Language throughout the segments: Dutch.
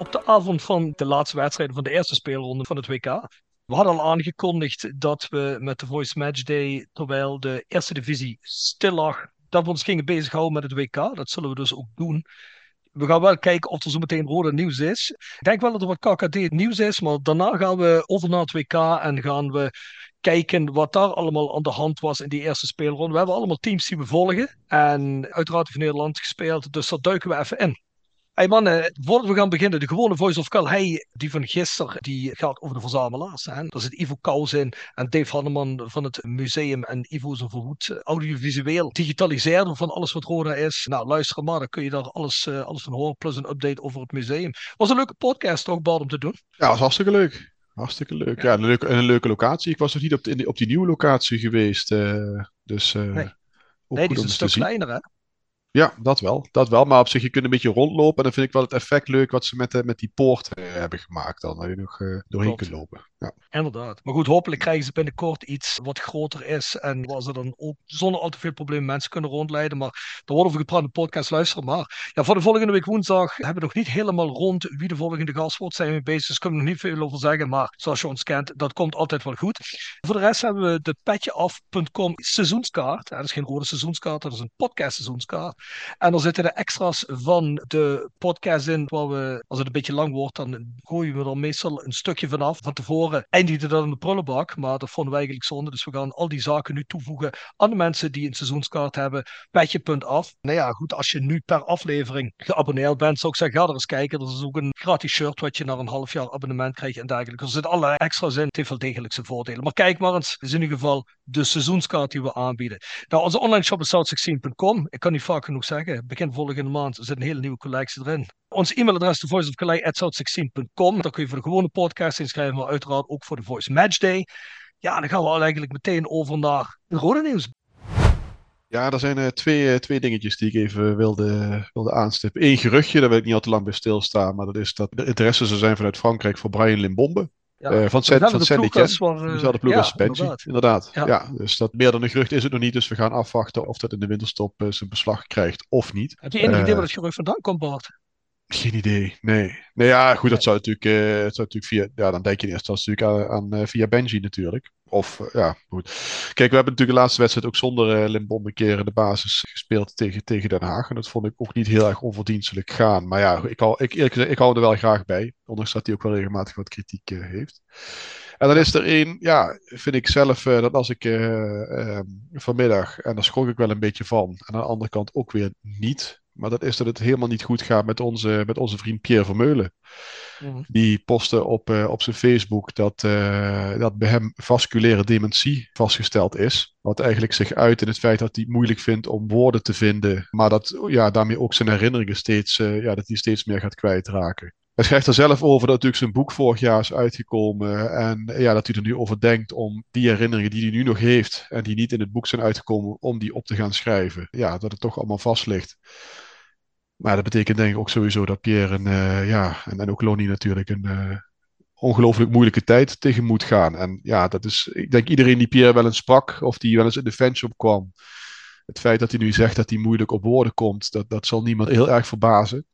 op de avond van de laatste wedstrijden van de eerste speelronde van het WK. We hadden al aangekondigd dat we met de Voice Match Day, terwijl de eerste divisie stil lag, dat we ons gingen bezighouden met het WK. Dat zullen we dus ook doen. We gaan wel kijken of er zo meteen rode nieuws is. Ik denk wel dat er wat KKD nieuws is, maar daarna gaan we over naar het WK en gaan we kijken wat daar allemaal aan de hand was in die eerste speelronde. We hebben allemaal teams die we volgen en uiteraard heeft Nederland gespeeld, dus daar duiken we even in. Hey mannen, voordat we gaan beginnen, de gewone Voice of Calhei, die van gisteren, die gaat over de verzamelaars. Hè? Daar zit Ivo Kous in en Dave Hanneman van het museum. En Ivo is een verwoed audiovisueel digitaliseerder van alles wat Roda is. Nou, luister maar, dan kun je daar alles, uh, alles van horen, plus een update over het museum. Was een leuke podcast toch, Bart, om te doen? Ja, was hartstikke leuk. Hartstikke leuk. Ja, een, leuke, een leuke locatie. Ik was nog niet op, de, op die nieuwe locatie geweest. Uh, dus, uh, nee, nee die is een stuk kleiner, hè? Ja, dat wel. Dat wel. Maar op zich, je kunt een beetje rondlopen. En dan vind ik wel het effect leuk wat ze met, de, met die poort uh, hebben gemaakt. Dan, dat je nog uh, doorheen kunt lopen. Ja. Inderdaad. Maar goed, hopelijk krijgen ze binnenkort iets wat groter is. En waar ze dan ook zonder al te veel problemen mensen kunnen rondleiden. Maar daar wordt over gepraat in de podcast. Luisteren maar. Ja, voor de volgende week woensdag hebben we nog niet helemaal rond wie de volgende gast wordt. Zijn we bezig. Dus kunnen we nog niet veel over zeggen. Maar zoals je ons kent, dat komt altijd wel goed. Voor de rest hebben we de petjeaf.com seizoenskaart. Dat is geen rode seizoenskaart. Dat is een podcast seizoenskaart. En er zitten de extra's van de podcast in, waar we, als het een beetje lang wordt, dan gooien we er meestal een stukje vanaf. Van tevoren eindigde dat in de prullenbak, maar dat vonden we eigenlijk zonde. Dus we gaan al die zaken nu toevoegen aan de mensen die een seizoenskaart hebben. Petje.af. Nou ja, goed, als je nu per aflevering geabonneerd bent, zou ik zeggen, ga er eens kijken. Er is ook een gratis shirt wat je na een half jaar abonnement krijgt en dergelijke. Er zitten allerlei extra's in. Het heeft wel degelijk zijn voordelen. Maar kijk maar eens, is in ieder geval de seizoenskaart die we aanbieden. Nou, onze online shop is south16.com. Ik kan niet vaak genoeg zeggen. Begin volgende maand zit een hele nieuwe collectie erin. Ons e-mailadres is thevoiceofcalais.south16.com. Daar kun je voor de gewone podcast inschrijven, maar uiteraard ook voor de Voice Match Day. Ja, dan gaan we al eigenlijk meteen over naar het rode nieuws. Ja, er zijn uh, twee, uh, twee dingetjes die ik even wilde, wilde aanstippen. Eén geruchtje, daar wil ik niet al te lang bij stilstaan, maar dat is dat er interesse zou zijn vanuit Frankrijk voor Brian Limbombe. Ja, uh, van Sandy Ken. Dezelfde ploeg als Benji, inderdaad. inderdaad. Ja. ja. dus dat meer dan een gerucht is het nog niet. Dus we gaan afwachten of dat in de winterstop zijn beslag krijgt of niet. Heb je enig idee waar het gerucht vandaan komt, Bart? Geen idee, nee. Nee, ja, goed, dat zou natuurlijk, dat zou natuurlijk via, ja, dan denk je eerst als natuurlijk aan, aan via Benji natuurlijk. Of, ja, goed. Kijk, we hebben natuurlijk de laatste wedstrijd ook zonder Limbom een keer in de basis gespeeld tegen, tegen Den Haag. En dat vond ik ook niet heel erg onverdienstelijk gaan. Maar ja, ik hou, ik, ik hou er wel graag bij. Ondanks dat hij ook wel regelmatig wat kritiek heeft. En dan is er één, ja, vind ik zelf, dat als ik vanmiddag, en daar schrok ik wel een beetje van. En aan de andere kant ook weer niet. Maar dat is dat het helemaal niet goed gaat met onze, met onze vriend Pierre Vermeulen. Mm. Die postte op, uh, op zijn Facebook dat, uh, dat bij hem vasculaire dementie vastgesteld is. Wat eigenlijk zich uit in het feit dat hij het moeilijk vindt om woorden te vinden. Maar dat ja, daarmee ook zijn herinneringen steeds, uh, ja, dat hij steeds meer gaat kwijtraken. Hij schrijft er zelf over dat natuurlijk zijn boek vorig jaar is uitgekomen. En ja, dat hij er nu over denkt om die herinneringen die hij nu nog heeft. En die niet in het boek zijn uitgekomen, om die op te gaan schrijven. Ja, dat het toch allemaal vast ligt. Maar dat betekent denk ik ook sowieso dat Pierre en, uh, ja, en, en ook Lonnie natuurlijk een uh, ongelooflijk moeilijke tijd tegen moet gaan. En ja, dat is, ik denk iedereen die Pierre wel eens sprak of die wel eens in de fanshop kwam. Het feit dat hij nu zegt dat hij moeilijk op woorden komt, dat, dat zal niemand heel erg verbazen.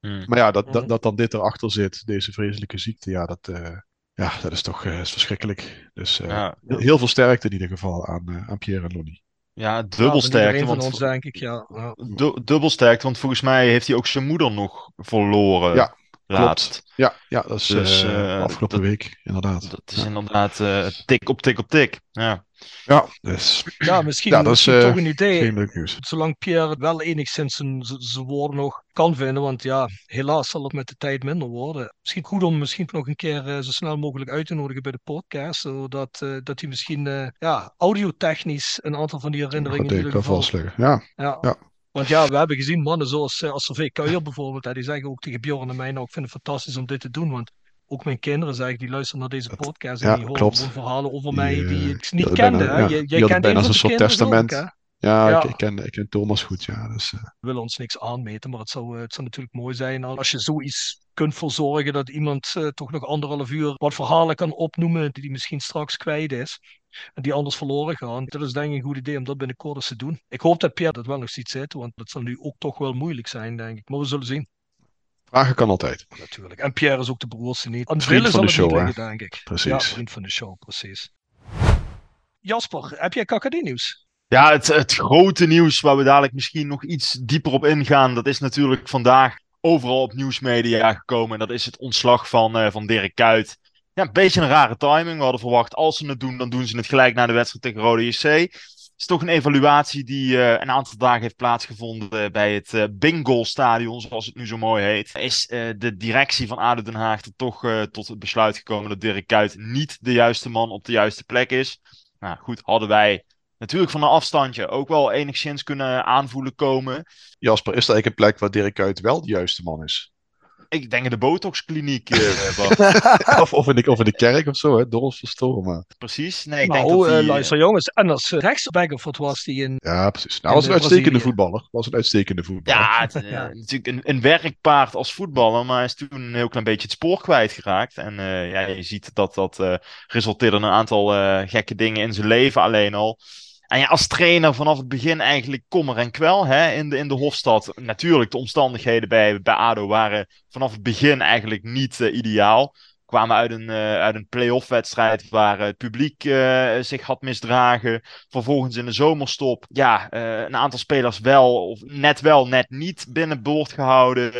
Hmm. Maar ja, dat, dat, dat dan dit erachter zit, deze vreselijke ziekte, ja, dat, uh, ja, dat is toch is verschrikkelijk. Dus ja. heel veel sterkte in ieder geval aan, aan Pierre en Lonnie. Ja, dubbelsterkte. Ja, want, van ons, denk ik, ja. ja. Du dubbelsterkte, want volgens mij heeft hij ook zijn moeder nog verloren. Ja, laatst. Klopt. Ja, ja, dat is dus, uh, afgelopen dat, week, inderdaad. Dat is ja. inderdaad uh, tik op tik op tik. Ja. Ja, dus. Ja, misschien, ja, dat misschien is, toch een idee. Zolang Pierre wel enigszins zijn, zijn woorden nog kan vinden. Want ja, helaas zal het met de tijd minder worden. Misschien goed om misschien nog een keer uh, zo snel mogelijk uit te nodigen bij de podcast. Zodat uh, dat hij misschien uh, ja, audiotechnisch een aantal van die herinneringen... Dat kan vastleggen, ja. ja. ja. Want ja, we hebben gezien mannen zoals uh, Asservé Kuijer bijvoorbeeld. Hè, die zeggen ook tegen Bjorn en mij, nou, ik vind het fantastisch om dit te doen. Want ook mijn kinderen zeggen, die luisteren naar deze podcast en ja, die horen klopt. verhalen over mij eh, die ik niet kende. bijna- ja, Jij kent bijna een zo'n de soort ik, testament. Ja, Ja. Ik, ik, ken, ik ken Thomas goed, ja. Dus, eh, We willen ons niks aanmeten, maar het zou, eh, het zou natuurlijk mooi zijn als je zoiets kunt verzorgen dat iemand eh, toch nog anderhalf uur wat verhalen kan opnoemen die hij misschien straks kwijt is en die anders verloren gaan. Dat is denk ik een goed idee om dat binnenkort eens te doen. Ik hoop dat Pierre dat wel nog ziet zitten, want dat zal nu ook toch wel moeilijk zijn, denk ik. Maar we zullen zien, vragen kan altijd. natuurlijk. En Pierre is ook de broerste niet. Aan Vriend van de show, liggen, denk ik. Precies. Ja, vriend van de show, precies. Jasper, heb jij KKD-nieuws? Ja, het, het grote nieuws waar we dadelijk misschien nog iets dieper op ingaan, dat is natuurlijk vandaag overal op nieuwsmedia gekomen. En dat is het ontslag van, eh, van Dirk Kuyt. Ja, een beetje een rare timing. We hadden verwacht, als ze het doen, dan doen ze het gelijk na de wedstrijd tegen Rode JC. Is toch een evaluatie die eh, een aantal dagen heeft plaatsgevonden bij het eh Bingo Stadion, zoals het nu zo mooi heet. Is eh, de directie van ADO Den Haag toch tot het besluit gekomen dat Dirk Kuyt niet de juiste man op de juiste plek is. Nou goed, hadden wij natuurlijk van een afstandje ook wel enigszins kunnen aanvoelen komen. Jasper, is er eigenlijk een plek waar Dirk Kuyt wel de juiste man is? Ik denk in de botoxkliniek, eh Bart. of, of, in de, of in de kerk of zo, hè? Dorps verstoren, maar... precies. Nee, ik denk nou, dat eh, die, eh, luister jongens. En als rechtsback of wat was die in... Ja, precies. Nou, was een de uitstekende Brazilië. voetballer. Was een uitstekende voetballer. Ja, het, eh, Ja. natuurlijk een, een werkpaard als voetballer, maar hij is toen een heel klein beetje het spoor kwijtgeraakt. En eh, ja, je ziet dat dat eh, resulteerde in een aantal eh, gekke dingen in zijn leven alleen al. En ja, als trainer vanaf het begin eigenlijk kommer en kwel hè, in, de, in de Hofstad. Natuurlijk, de omstandigheden bij, bij ADO waren vanaf het begin eigenlijk niet eh, ideaal. Kwamen uit een, eh, uit een play-off wedstrijd waar het publiek eh, zich had misdragen. Vervolgens in de zomerstop, ja, eh, een aantal spelers wel, of net wel, net niet binnenboord gehouden.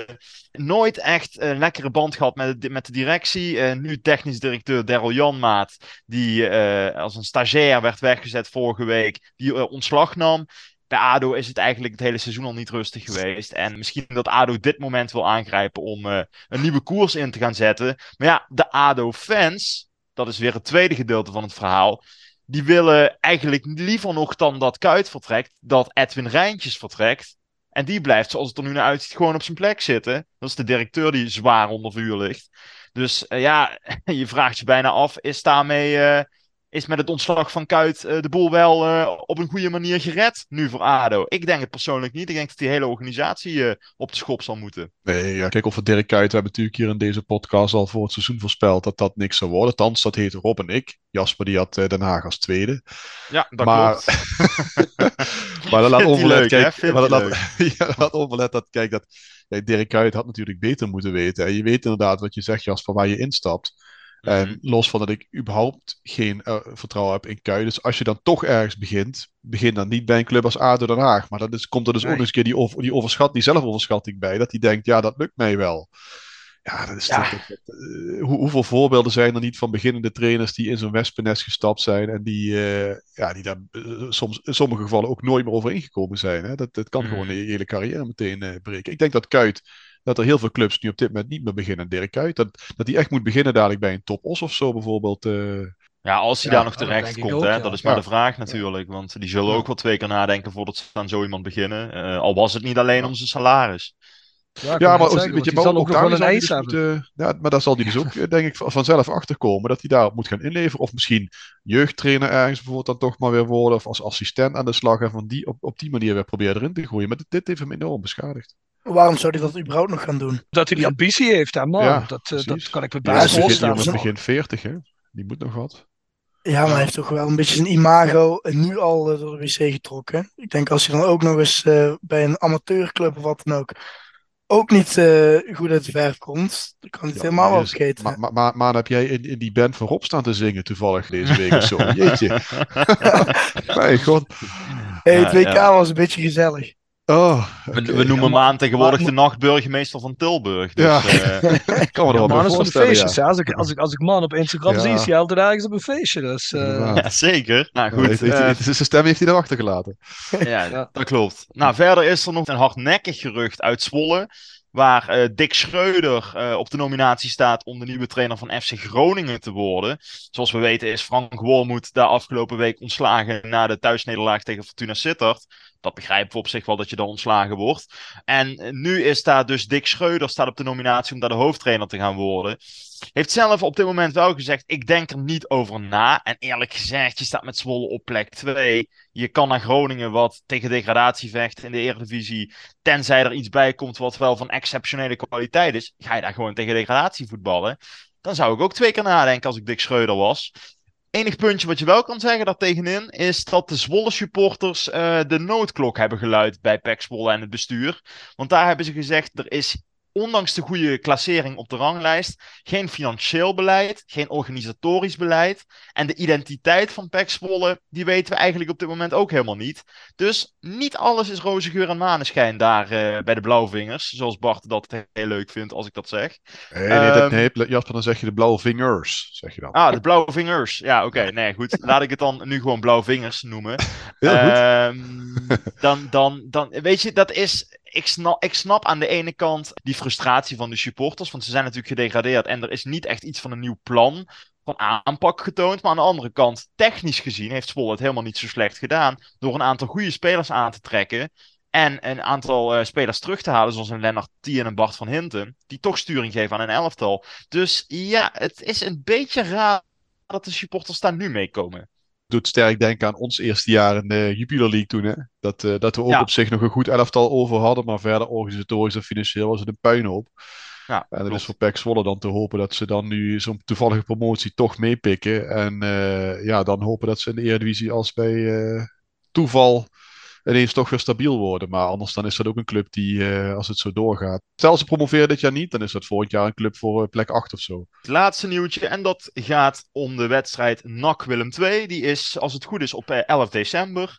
Nooit echt een lekkere band gehad met de, met de directie. Eh, nu technisch directeur Daryl Janmaat, die eh, als een stagiair werd weggezet vorige week, die eh, ontslag nam. Bij ADO is het eigenlijk het hele seizoen al niet rustig geweest. En misschien dat ADO dit moment wil aangrijpen om eh, een nieuwe koers in te gaan zetten. Maar ja, de ADO-fans, dat is weer het tweede gedeelte van het verhaal. Die willen eigenlijk liever nog dan dat Kuit vertrekt, dat Edwin Rijntjes vertrekt. En die blijft, zoals het er nu naar uitziet, gewoon op zijn plek zitten. Dat is de directeur die zwaar onder vuur ligt. Dus eh, ja, je vraagt je bijna af, is daarmee, eh, is met het ontslag van Kuit eh, de boel wel eh, op een goede manier gered nu voor ADO? Ik denk het persoonlijk niet. Ik denk dat die hele organisatie eh, op de schop zal moeten. Nee, ja, kijk, over Dirk Kuyt, we hebben natuurlijk hier in deze podcast al voor het seizoen voorspeld dat dat niks zou worden. Thans, dat heet Rob en ik. Jasper die had Den Haag als tweede. Ja, dat Maar- klopt. Maar dat laat onverlet, hè? kijk, maar dat hij laat, ja, dat laat onverlet dat, kijk, dat Dirk Kuyt had natuurlijk beter moeten weten. En je weet inderdaad wat je zegt, Jasper, waar je instapt. En Mhm. los van dat ik überhaupt geen eh, vertrouwen heb in Kuyt. Dus als je dan toch ergens begint, begin dan niet bij een club als ADO Den Haag. Maar dan is, komt er dus ook Nee. eens een keer die, over, die, overschat, die zelfoverschatting bij. Dat hij denkt, ja, dat lukt mij wel. Ja, dat is Ja. toch- dat- eh, hoe, hoeveel voorbeelden zijn er niet van beginnende trainers die in zo'n wespennest gestapt zijn en die, eh, ja, die daar soms in sommige gevallen ook nooit meer overheen gekomen zijn. Hè? Dat, dat kan Mhm. gewoon de hele carrière meteen breken. Ik denk dat Kuit, dat er heel veel clubs nu op dit moment niet meer beginnen. Dirk Kuyt, dat, dat hij echt moet beginnen dadelijk bij een top os of zo bijvoorbeeld. eh. Ja, als hij Ja, daar nog terecht komt, ook, hè, ja. dat is maar Ja. de vraag natuurlijk. Want die zullen Ja. ook wel twee keer nadenken voordat ze aan zo iemand beginnen. Eh, al was het niet alleen om zijn salaris. Ja, maar, ook- zeggen, weet je, want maar die ook, zal ook nog daar wel een eis dus ja, maar daar zal hij dus ook, eh, denk ik, van- vanzelf achter komen dat hij daarop moet gaan inleveren. Of misschien jeugdtrainer ergens bijvoorbeeld dan toch maar weer worden. Of als assistent aan de slag en van die, op, op die manier weer proberen erin te groeien. Maar dit, dit heeft hem enorm beschadigd. Waarom zou hij dat überhaupt nog gaan doen? Dat hij die ambitie heeft, hè, man. Ja, dat, eh, dat kan ik me is begin, voorstellen. jongens, voorstellen. begin 40, hè? Die moet nog wat. Ja, maar hij heeft toch wel een beetje zijn imago nu al eh, door de wc getrokken. Ik denk als hij dan ook nog eens eh, bij een amateurclub of wat dan ook ook niet eh, goed uit de verf komt, dan kan hij het Ja, helemaal wel vergeten. Maar, maar, maar, maar heb jij in, in die band voorop staan te zingen toevallig deze week of zo? Jeetje. Mijn god. hey, het WK ja. was een beetje gezellig. Oh, We, noemen Ja, hem maar- aan tegenwoordig maar- de nachtburgemeester van Tilburg. Dus, Ja. eh, Ik kan me er Ja, wel man is feestjes. ja. Als, ik, als, ik, als ik man op Instagram Ja. zie, is hij altijd ergens op een feestje. Dus, eh, Inderdaad. ja, zeker. Nou Ja, goed, heeft- heeft hij- zijn stem heeft hij erachter gelaten. Ja, Ja. dat klopt. Nou, verder is er nog een hardnekkig gerucht uit Zwolle. Waar eh, Dick Schreuder eh, op de nominatie staat om de nieuwe trainer van FC Groningen te worden. Zoals we weten is Frank Wormoed daar afgelopen week ontslagen na de thuisnederlaag tegen Fortuna Sittard. Dat begrijpen we op zich wel dat je dan ontslagen wordt. En nu is daar dus Dick Schreuder staat op de nominatie om daar de hoofdtrainer te gaan worden. Heeft zelf op dit moment wel gezegd: ik denk er niet over na. En eerlijk gezegd, je staat met Zwolle op plek 2. Je kan naar Groningen wat tegen degradatie vecht in de Eredivisie. Tenzij er iets bij komt wat wel van exceptionele kwaliteit is. Ga je daar gewoon tegen degradatie voetballen? Dan zou ik ook twee keer nadenken als ik Dick Schreuder was. Enig puntje wat je wel kan zeggen daartegenin is dat de Zwolle supporters uh, de noodklok hebben geluid bij PEC Zwolle en het bestuur. Want daar hebben ze gezegd, er is ondanks de goede klassering op de ranglijst, geen financieel beleid, geen organisatorisch beleid. En de identiteit van Zwolle, die weten we eigenlijk op dit moment ook helemaal niet. Dus niet alles is roze geur en maneschijn daar uh, bij de Blauwvingers. Zoals Bart dat heel leuk vindt als ik dat zeg. Nee, nee, ehm, nee Jasper, dan zeg je de Blauwvingers, zeg je dan. Ah, de Blauwvingers. Ja, oké. Okay, nee, goed. Laat ik het dan nu gewoon Blauwvingers noemen. Heel goed. Um, dan, dan, dan, weet je, dat is ik snap, ik snap aan de ene kant die frustratie van de supporters, want ze zijn natuurlijk gedegradeerd en er is niet echt iets van een nieuw plan van aanpak getoond. Maar aan de andere kant, technisch gezien, heeft Zwolle het helemaal niet zo slecht gedaan door een aantal goede spelers aan te trekken. En een aantal uh, spelers terug te halen, zoals een Lennart T en een Bart van Hinten, die toch sturing geven aan een elftal. Dus ja, het is een beetje raar dat de supporters daar nu mee komen doet sterk denken aan ons eerste jaar in de Jupiler League toen. Hè? Dat, uh, dat we ook op zich nog een goed elftal over hadden, maar verder organisatorisch en financieel was het een puinhoop. Ja, en dan is voor PEC Zwolle dan te hopen dat ze dan nu zo'n toevallige promotie toch meepikken. En uh, ja, dan hopen dat ze in de Eredivisie als bij uh, toeval ineens toch weer stabiel worden. Maar anders dan is dat ook een club die, uh, als het zo doorgaat. Stel ze promoveren dit jaar niet, dan is dat volgend jaar een club voor uh, plek 8 of zo. Het laatste nieuwtje, en dat gaat om de wedstrijd NAC Willem 2. Die is, als het goed is, op 11 eh, december.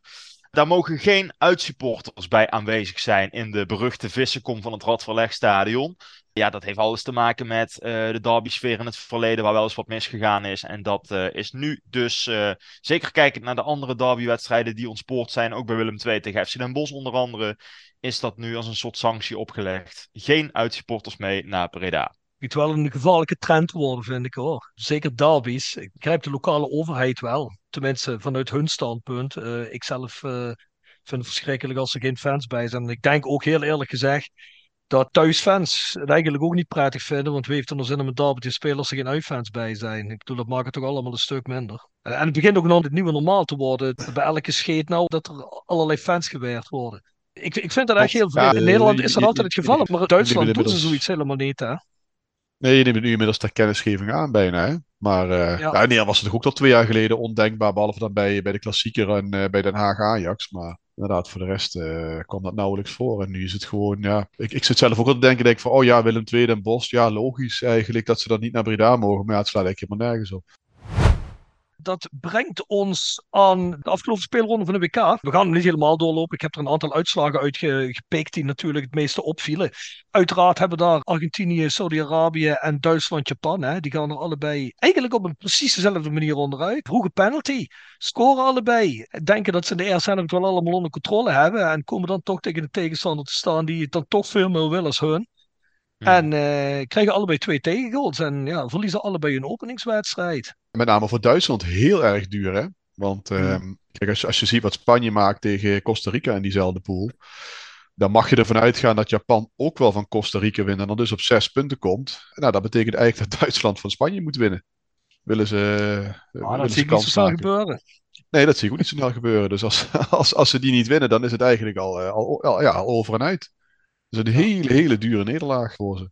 Daar mogen geen uitsupporters bij aanwezig zijn in de beruchte vissenkom van het Radverlegstadion. Ja, dat heeft alles te maken met uh, de derby-sfeer in het verleden, waar wel eens wat misgegaan is. En dat uh, is nu dus, uh, zeker kijkend naar de andere derby-wedstrijden die ontspoord zijn, ook bij Willem II tegen FC Den Bosch onder andere, is dat nu als een soort sanctie opgelegd. Geen uitsupporters mee naar Breda. Het wel een gevaarlijke trend worden, vind ik hoor. Zeker derbies. Ik begrijp de lokale overheid wel. Tenminste, vanuit hun standpunt. Uh, ik zelf uh, vind het verschrikkelijk als er geen fans bij zijn. En ik denk ook heel eerlijk gezegd dat thuisfans het eigenlijk ook niet prettig vinden. Want wie heeft er nog zin om een derby te spelen als er geen uitfans bij zijn? Ik bedoel, dat maakt het toch allemaal een stuk minder. En het begint ook nog het nieuwe normaal te worden. Bij elke scheet nou dat er allerlei fans geweerd worden. Ik, ik vind dat echt heel veel. In Nederland is dat altijd het geval. Maar in Duitsland doen ze zoiets helemaal niet, hè? Nee, je neemt nu inmiddels ter kennisgeving aan bijna. Hè? Maar uh, ja. was het toch ook al twee jaar geleden ondenkbaar. Behalve dan bij, bij de klassieker en uh, bij Den Haag Ajax. Maar inderdaad, voor de rest uh, kwam dat nauwelijks voor. En nu is het gewoon, ja. Ik, ik zit zelf ook al te denken, denk van, oh ja, Willem II en Bos. Ja, logisch eigenlijk dat ze dan niet naar Breda mogen. Maar ja, het slaat eigenlijk helemaal nergens op dat brengt ons aan de afgelopen speelronde van de WK. We gaan hem niet helemaal doorlopen. Ik heb er een aantal uitslagen uitgepikt die natuurlijk het meeste opvielen. Uiteraard hebben daar Argentinië, Saudi-Arabië en Duitsland, Japan. Hè. Die gaan er allebei eigenlijk op een precies dezelfde manier onderuit. Vroege penalty. Scoren allebei. Denken dat ze in de eerste helft wel allemaal onder controle hebben. En komen dan toch tegen de tegenstander te staan die het dan toch veel meer wil als hun. En uh, krijgen allebei twee tegengoals en ja, verliezen allebei een openingswedstrijd. Met name voor Duitsland heel erg duur, hè? Want uh, kijk, als, als je ziet wat Spanje maakt tegen Costa Rica in diezelfde pool, dan mag je ervan uitgaan dat Japan ook wel van Costa Rica wint en dan dus op zes punten komt. Nou, dat betekent eigenlijk dat Duitsland van Spanje moet winnen. Willen ze. Ah, dat zie ik niet zo snel gebeuren. Nee, dat zie ik ook niet zo snel gebeuren. Dus als, als, als ze die niet winnen, dan is het eigenlijk al, eh, al, al, ja, al over en uit. Is een hele, hele dure nederlaag voor ze.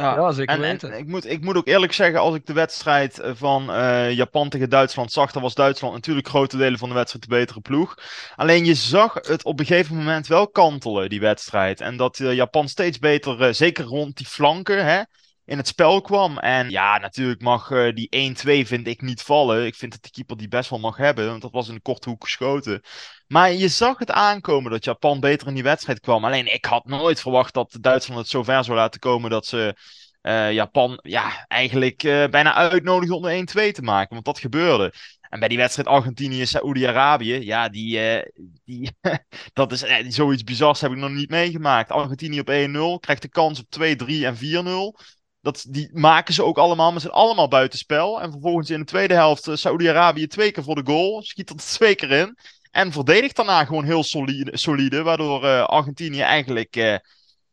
Ja, ja zeker en, weten. En ik, moet, ik moet ook eerlijk zeggen, als ik de wedstrijd eh, van uh, Japan tegen Duitsland zag, dan was Duitsland natuurlijk grote delen van de wedstrijd de betere ploeg. Alleen je zag het op een gegeven moment wel kantelen, die wedstrijd. En dat uh, Japan steeds beter, zeker rond die flanken, hè, in het spel kwam. En ja, natuurlijk mag uh, die 1-2 vind ik niet vallen. Ik vind dat de keeper die best wel mag hebben, want dat was in een korte hoek geschoten. Maar je zag het aankomen dat Japan beter in die wedstrijd kwam. Alleen ik had nooit verwacht dat Duitsland het zo ver zou laten komen dat ze uh, Japan ja, eigenlijk uh, bijna uitnodigen om de 1-2 te maken. Want dat gebeurde. En bij die wedstrijd Argentinië-Saoedi-Arabië, ja, die, die, dat is zoiets bizars heb ik nog niet meegemaakt. Argentinië op 1-0, krijgt de kans op 2-3 en 4-0. Dat, die maken ze ook allemaal, maar ze zijn allemaal buitenspel. En vervolgens in de tweede helft uh, Saoedi-Arabië twee keer voor de goal. Schiet er twee keer in. En verdedigt daarna gewoon heel solide, solide waardoor uh, Argentinië eigenlijk uh,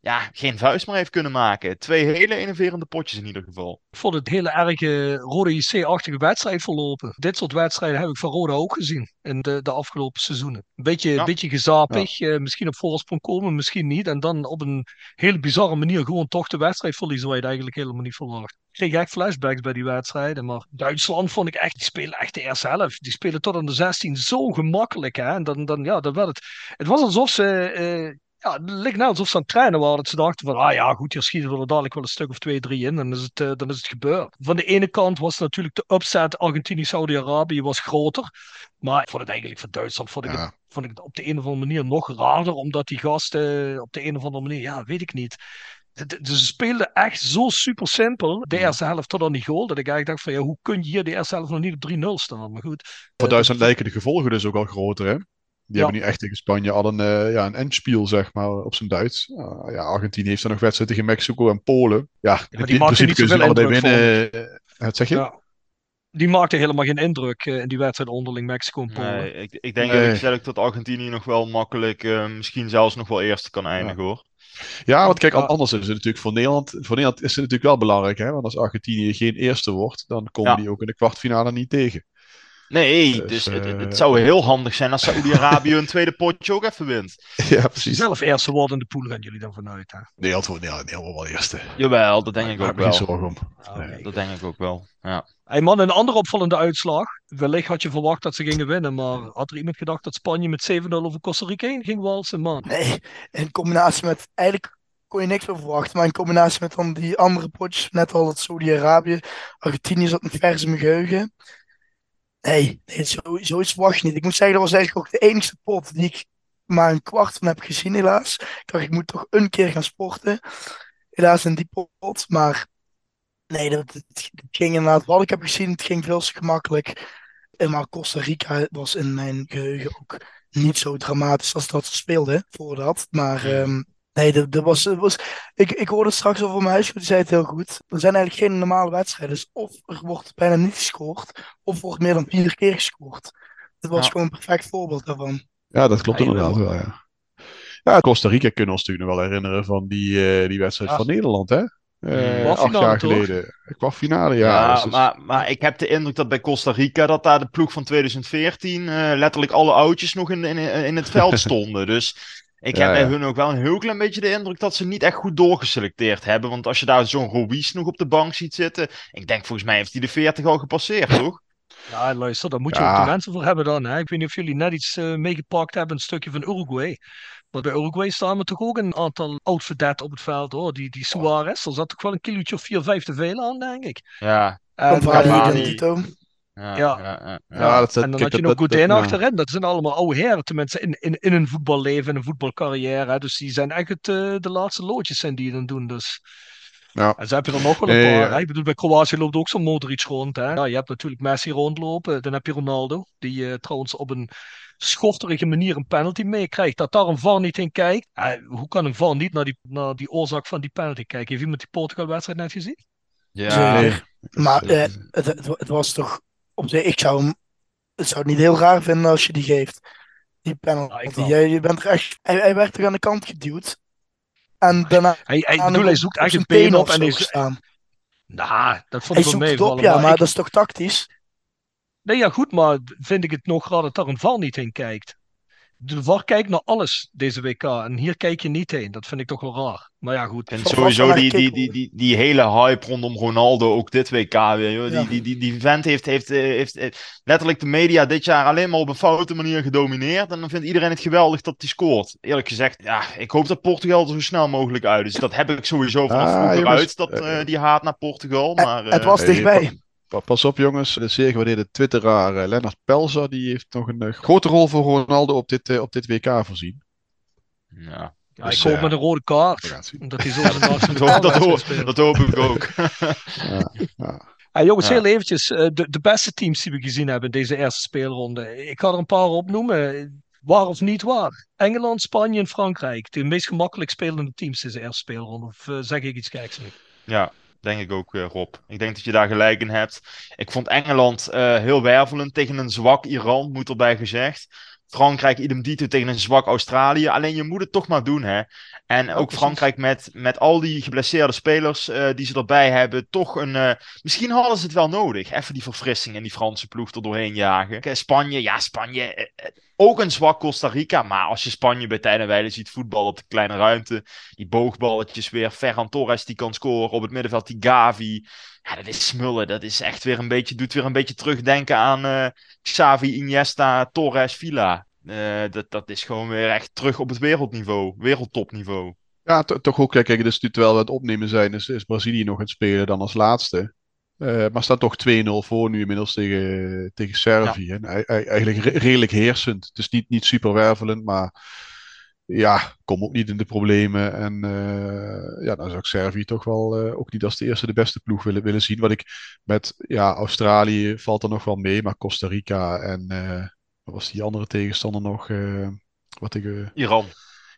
ja, geen vuist meer heeft kunnen maken. Twee hele enerverende potjes in ieder geval. Ik vond het hele erge Rode JC-achtige wedstrijd verlopen. Dit soort wedstrijden heb ik van Rode ook gezien in de, de afgelopen seizoenen. Een beetje, ja. beetje gezapig, ja. uh, misschien op voorsprong komen, misschien niet. En dan op een hele bizarre manier gewoon toch de wedstrijd verliezen waar je het eigenlijk helemaal niet verwacht. Ik kreeg echt flashbacks bij die wedstrijden. Maar Duitsland vond ik echt, die spelen echt de eerste helft. Die spelen tot aan de 16 zo gemakkelijk. Hè? En dan, dan, ja, dan werd het. Het was alsof ze. Uh, ja, het lijkt nou alsof ze aan het trainen waren. Dat ze dachten van, ah ja, goed, hier schieten we er dadelijk wel een stuk of twee, drie in. Dan is het, uh, dan is het gebeurd. Van de ene kant was natuurlijk de upset Argentinië-Saudi-Arabië was groter. Maar ik vond het eigenlijk voor Duitsland vond ik, ja. het, vond ik het op de een of andere manier nog raarder. Omdat die gasten op de een of andere manier, ja, weet ik niet. Dus ze speelden echt zo super simpel. De eerste helft tot aan die goal. Dat ik eigenlijk dacht van ja, hoe kun je hier de eerste helft nog niet op 3-0 staan? Maar goed. Voor Duitsland lijken de gevolgen dus ook al groter hè? Die ja. hebben nu echt tegen Spanje al een, uh, ja, een endspiel, zeg maar, op zijn Duits. Uh, ja, Argentinië heeft dan nog wedstrijden tegen Mexico en Polen. Ja, ja in principe kunnen ze allebei winnen. Wat zeg je? Ja. Die maakte helemaal geen indruk uh, in die wedstrijd onderling Mexico en Polen. Nee, ik, ik denk nee. eigenlijk dat Argentinië nog wel makkelijk, misschien zelfs nog wel eerste kan eindigen hoor. Ja, want kijk, anders is het natuurlijk voor Nederland. Voor Nederland is het natuurlijk wel belangrijk, hè? Want als Argentinië geen eerste wordt, dan komen die ook in de kwartfinale niet tegen. Nee, dus, dus het, het, zou heel handig zijn als Saoedi-Arabië een tweede potje ook even wint. Ja, precies. Zelf eerste worden in de pool gaan jullie dan vanuit, hè? Nee, altijd nee, nee, wel eerste. Jawel, dat denk ik ook wel. zorgen om. nee. Dat denk ik ook wel, ja. Hey man, een andere opvallende uitslag. Wellicht had je verwacht dat ze gingen winnen, maar had er iemand gedacht dat Spanje met 7-0 over Costa Rica heen ging walsen, man? Nee, in combinatie met eigenlijk kon je niks meer verwachten. Maar in combinatie met dan die andere potjes, net al het Saudi-Arabië, Argentinië zat een vers in mijn geheugen. Nee, nee zo, zoiets verwacht je niet. Ik moet zeggen, dat was eigenlijk ook de enige pot die ik maar een kwart van heb gezien, helaas. Ik dacht, ik moet toch een keer gaan sporten. Helaas in die pot. Maar nee, dat, het, ging inderdaad wat ik heb gezien. Het ging veel te gemakkelijk. En maar Costa Rica was in mijn geheugen ook niet zo dramatisch als dat ze speelden voor dat. Maar um, Nee, dat, dat was, dat was, ik, ik hoorde straks over mijn huisgenoot, die zei het heel goed. Er zijn eigenlijk geen normale wedstrijden. Dus of er wordt bijna niet gescoord, of wordt meer dan vier keer gescoord. Dat was Ja. gewoon een perfect voorbeeld daarvan. Ja, dat klopt Ja, inderdaad wel, ja. Ja, Costa Rica kunnen we ons natuurlijk nog wel herinneren van die, eh, die wedstrijd Ja. van Nederland, hè? Eh, acht jaar toch? geleden. Kwartfinale, ja. Ja, dus- dus- maar, maar ik heb de indruk dat bij Costa Rica dat daar de ploeg van 2014 eh, letterlijk alle oudjes nog in, in, in het veld stonden. Dus ik Ja, heb bij ja. hun ook wel een heel klein beetje de indruk dat ze niet echt goed doorgeselecteerd hebben. Want als je daar zo'n Ruiz nog op de bank ziet zitten, ik denk volgens mij heeft hij de 40 al gepasseerd, toch? Ja, luister, daar moet je Ja. ook de mensen voor hebben dan. Hè? Ik weet niet of jullie net iets eh, meegepakt hebben, een stukje van Uruguay. Maar bij Uruguay staan we toch ook een aantal oud op het veld, hoor. Die, die Suarez, er zat toch wel een kilootje of 4, 5 te veel aan, denk ik. Ja, En, Cavani. Ja, Ja. ja, ja, ja. Ja, dat, en dan had je dat- nog dat- Godin achterin. Dat zijn allemaal oude heren, tenminste, in, in, in een voetballeven, in een voetbalcarrière. hè. Dus die zijn echt het, eh, de laatste loodjes zijn die dan doen. Dus. Ja. En zo heb je er nog wel een Nee, paar. hè. Ik bedoel, bij Kroatië loopt ook zo'n Modric rond. Hè. Ja, je hebt natuurlijk Messi rondlopen. Dan heb je Ronaldo, die eh, trouwens op een schofterige manier een penalty meekrijgt. Dat daar een VAR niet in kijkt. Hoe kan een VAR niet naar die, naar die oorzaak van die penalty kijken? Heeft iemand die Portugal-wedstrijd net gezien? Ja. Maar eh, het, het was toch op zich, ik zou hem, het zou het niet heel raar vinden als je die geeft. Die penalty. wel. Jij, je bent er echt, hij, hij werd toch aan de kant geduwd. En daarna Hij, hij, bedoel, hij zoekt zijn een been op en zo hij, gestaan. Nou, dat vond ik wel meevallen. op, ja, maar ik- dat is toch tactisch? Nee, ja, goed, maar vind ik het nog raar dat daar een VAR niet heen kijkt. De VAR kijkt naar alles deze WK en hier kijk je niet heen. Dat vind ik toch wel raar. Maar ja, goed. Van- sowieso die, die, die, die, die hele hype rondom Ronaldo, ook dit WK weer. Joh. Die, Ja. die, die, die vent heeft, heeft, eh, heeft, eh, letterlijk de media dit jaar alleen maar op een foute manier gedomineerd. En dan vindt iedereen het geweldig dat hij scoort. Eerlijk gezegd, ja, ik hoop dat Portugal er zo snel mogelijk uit is. Dat heb ik sowieso vanaf Ah, vroeger jongens, uit, dat, eh, die haat naar Portugal. Maar, het was dichtbij. Pa- Pas op jongens, de zeer gewaardeerde twitteraar eh, Lennart Pelzer, die heeft nog een eh, grote rol voor Ronaldo op dit, eh, op dit WK voorzien. ja. Ja, Dus, ik hoop met een rode kaart. Omdat hij zo Dat, hoop- dat, hoop, dat hoop ik ook. Ja, ja. Hey, jongens, Ja. heel eventjes. de, de beste teams die we gezien hebben in deze eerste speelronde. Ik ga er een paar opnoemen. Waar of niet waar? Engeland, Spanje en Frankrijk. De meest gemakkelijk spelende teams deze eerste speelronde. Of zeg ik iets geks nu? Ja, denk ik ook, eh, Rob. Ik denk dat je daar gelijk in hebt. Ik vond Engeland eh, heel wervelend tegen een zwak Iran, moet erbij gezegd. Frankrijk idem dito tegen een zwak Australië. Alleen je moet het toch maar doen, hè. En ook. Frankrijk met, met al die geblesseerde spelers eh, die ze erbij hebben, toch een... eh, misschien hadden ze het wel nodig. Even die verfrissing en die Franse ploeg er doorheen jagen. Spanje, ja, Spanje... eh, ook een zwak Costa Rica, maar als je Spanje bij tijden en wijle ziet voetballen op de kleine ruimte, die boogballetjes weer, Ferran Torres die kan scoren, op het middenveld die Gavi, ja, dat is smullen. Dat is echt weer een beetje, doet weer een beetje terugdenken aan eh, Xavi, Iniesta, Torres, Villa. Eh, dat, dat is gewoon weer echt terug op het wereldniveau, wereldtopniveau. Ja, to- toch ook. Kijk, kijk, dus terwijl we het opnemen zijn, is, is Brazilië nog het spelen dan als laatste. Eh, maar staat toch 2-0 voor nu inmiddels tegen, tegen Servië. En ei- ei- eigenlijk re- redelijk heersend. Het is niet, niet super wervelend, maar ja, kom ook niet in de problemen. En eh, ja, dan zou ik Servië toch wel eh, ook niet als de eerste de beste ploeg willen, willen zien. Wat ik met ja, Australië valt er nog wel mee, maar Costa Rica en eh, wat was die andere tegenstander nog? Wat ik, Iran.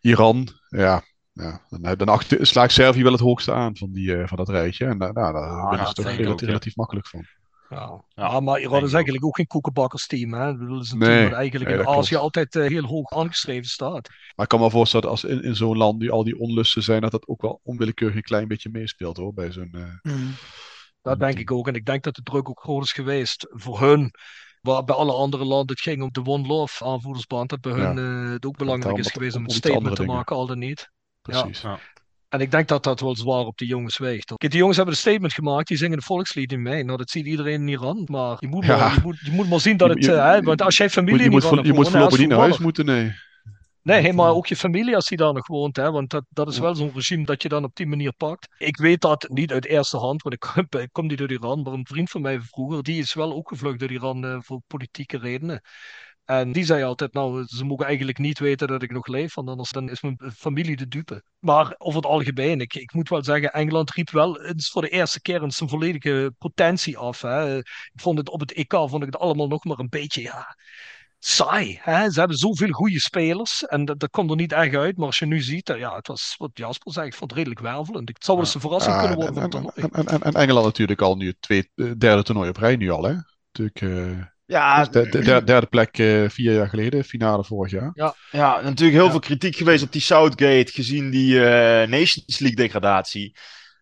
Iran, ja. Ja, dan, dan achter, sla ik Servië wel het hoogste aan van, die, van dat rijtje. En daar nou, daar Ah, winnen ja, ze toch relatief, ook, ja. relatief makkelijk van. Ja. Ja, Ja, maar Iran is ik eigenlijk ook geen koekenbakkersteam. Hè? Ik bedoel, Het is een Nee, team dat eigenlijk nee, in Azië klopt. altijd eh, heel hoog aangeschreven staat. Maar ik kan me voorstellen dat als in, in zo'n land nu al die onlusten zijn, dat dat ook wel onwillekeurig een klein beetje meespeelt hoor. Bij zo'n. eh, Mm. Dat denk ik ook. En ik denk dat de druk ook groot is geweest voor hun. Waar bij alle andere landen het ging om de One Love aanvoerdersband. Dat bij Ja. hun eh, het ook belangrijk is geweest om om een statement te dingen. maken, al dan niet. Ja. En ik denk dat dat wel zwaar op de jongens weegt. Kijk, die jongens hebben een statement gemaakt, die zingen de volkslied in mee. Nou, dat ziet iedereen in Iran. Maar je moet, Ja. maar, je moet, je moet maar zien dat Je- het... je- eh, hè, want als jij Je familie moet, je moet, je moet hebt wonen, voorlopig niet naar huis moeten, nee. Nee, maar ook je familie als die daar nog woont. Hè? Want dat, dat is wel zo'n regime dat je dan op die manier pakt. Ik weet dat niet uit eerste hand, want ik kom, ik kom niet uit Iran. Maar een vriend van mij vroeger, die is wel ook gevlucht uit Iran eh, voor politieke redenen. En die zei altijd, nou, ze mogen eigenlijk niet weten dat ik nog leef, want anders dan is mijn familie de dupe. Maar over het algemeen, ik, ik moet wel zeggen, Engeland riep wel eens voor de eerste keer zijn volledige potentie af. Hè. Ik vond het op het EK, vond ik het allemaal nog maar een beetje, ja, saai. Hè? Ze hebben zoveel goede spelers en dat, dat komt er niet echt uit. Maar als je nu ziet, eh, ja, het was wat Jasper zei, ik vond het redelijk wervelend. Het zou wel eens een verrassing Ja, kunnen worden en, het en, en, en, en Engeland natuurlijk al nu het twee, eh, derde toernooi op rij nu al, hè? Natuurlijk, eh, Ja, de, de- de- derde plek eh, vier jaar geleden, finale vorig jaar. Ja, natuurlijk heel Ja. veel kritiek geweest op die Southgate, gezien die eh, Nations League degradatie.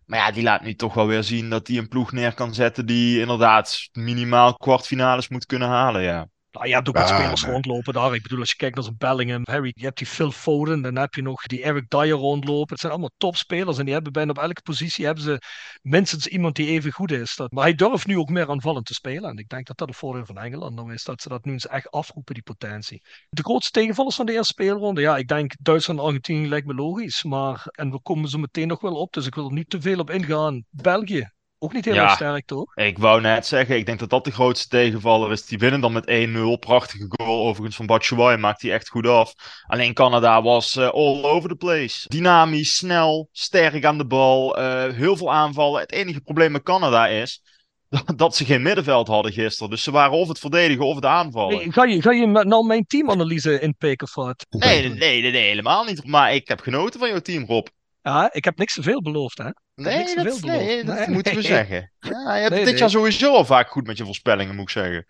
Maar ja, die laat nu toch wel weer zien dat hij een ploeg neer kan zetten die inderdaad minimaal kwartfinales moet kunnen halen, ja. Nou, je hebt ook wat Ja, spelers nee. rondlopen daar. Ik bedoel, als je kijkt naar zo'n Bellingham, Harry, je hebt die Phil Foden, dan heb je nog die Eric Dyer rondlopen. Het zijn allemaal topspelers en die hebben bijna op elke positie hebben ze minstens iemand die even goed is. Dat, maar hij durft nu ook meer aanvallend te spelen. En ik denk dat dat een voordeel van Engeland nou is, dat ze dat nu eens echt afroepen, die potentie. De grootste tegenvallers van de eerste speelronde, ja, ik denk Duitsland en Argentinië lijkt me logisch. Maar, en we komen zo meteen nog wel op, dus ik wil er niet te veel op ingaan. België, ook niet heel Ja. erg sterk, toch? Ik wou net zeggen, ik denk dat dat de grootste tegenvaller is. Die winnen dan met 1-0. Prachtige goal overigens van Batshuayi, maakt hij echt goed af. Alleen Canada was eh, all over the place. Dynamisch, snel, sterk aan de bal, eh, heel veel aanvallen. Het enige probleem met Canada is dat, ze geen middenveld hadden gisteren. Dus ze waren of het verdedigen of het aanvallen. Hey, ga, je, ga je met- nou mijn teamanalyse inpikken, Fat? Nee, nee, nee, nee, nee, helemaal niet. Maar ik heb genoten van jouw team, Rob. Ja, ik heb niks te veel beloofd, hè? Nee, dat, beloofd. nee, dat Nee, moeten we nee. zeggen. Ja, je hebt Nee, dit jaar sowieso al vaak goed met je voorspellingen, moet ik zeggen.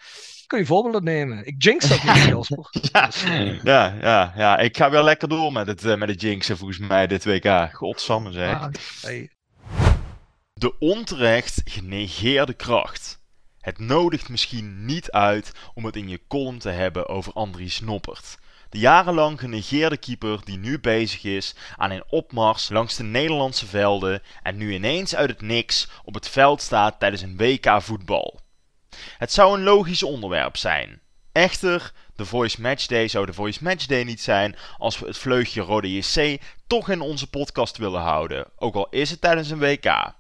Kun je voorbeelden nemen? Ik jinx dat niet, Jasper. Ja, ja, ja, ja, ik ga weer lekker door met het, eh, met het jinxen volgens mij dit WK. Godsamme zeg. ah, hey. De onterecht genegeerde kracht. Het nodigt misschien niet uit om het in je column te hebben over Andries Noppert. De jarenlang genegeerde keeper die nu bezig is aan een opmars langs de Nederlandse velden en nu ineens uit het niks op het veld staat tijdens een WK voetbal. Het zou een logisch onderwerp zijn. Echter, de Voice Matchday zou de Voice Matchday niet zijn als we het vleugje Rode JC toch in onze podcast willen houden, ook al is het tijdens een WK.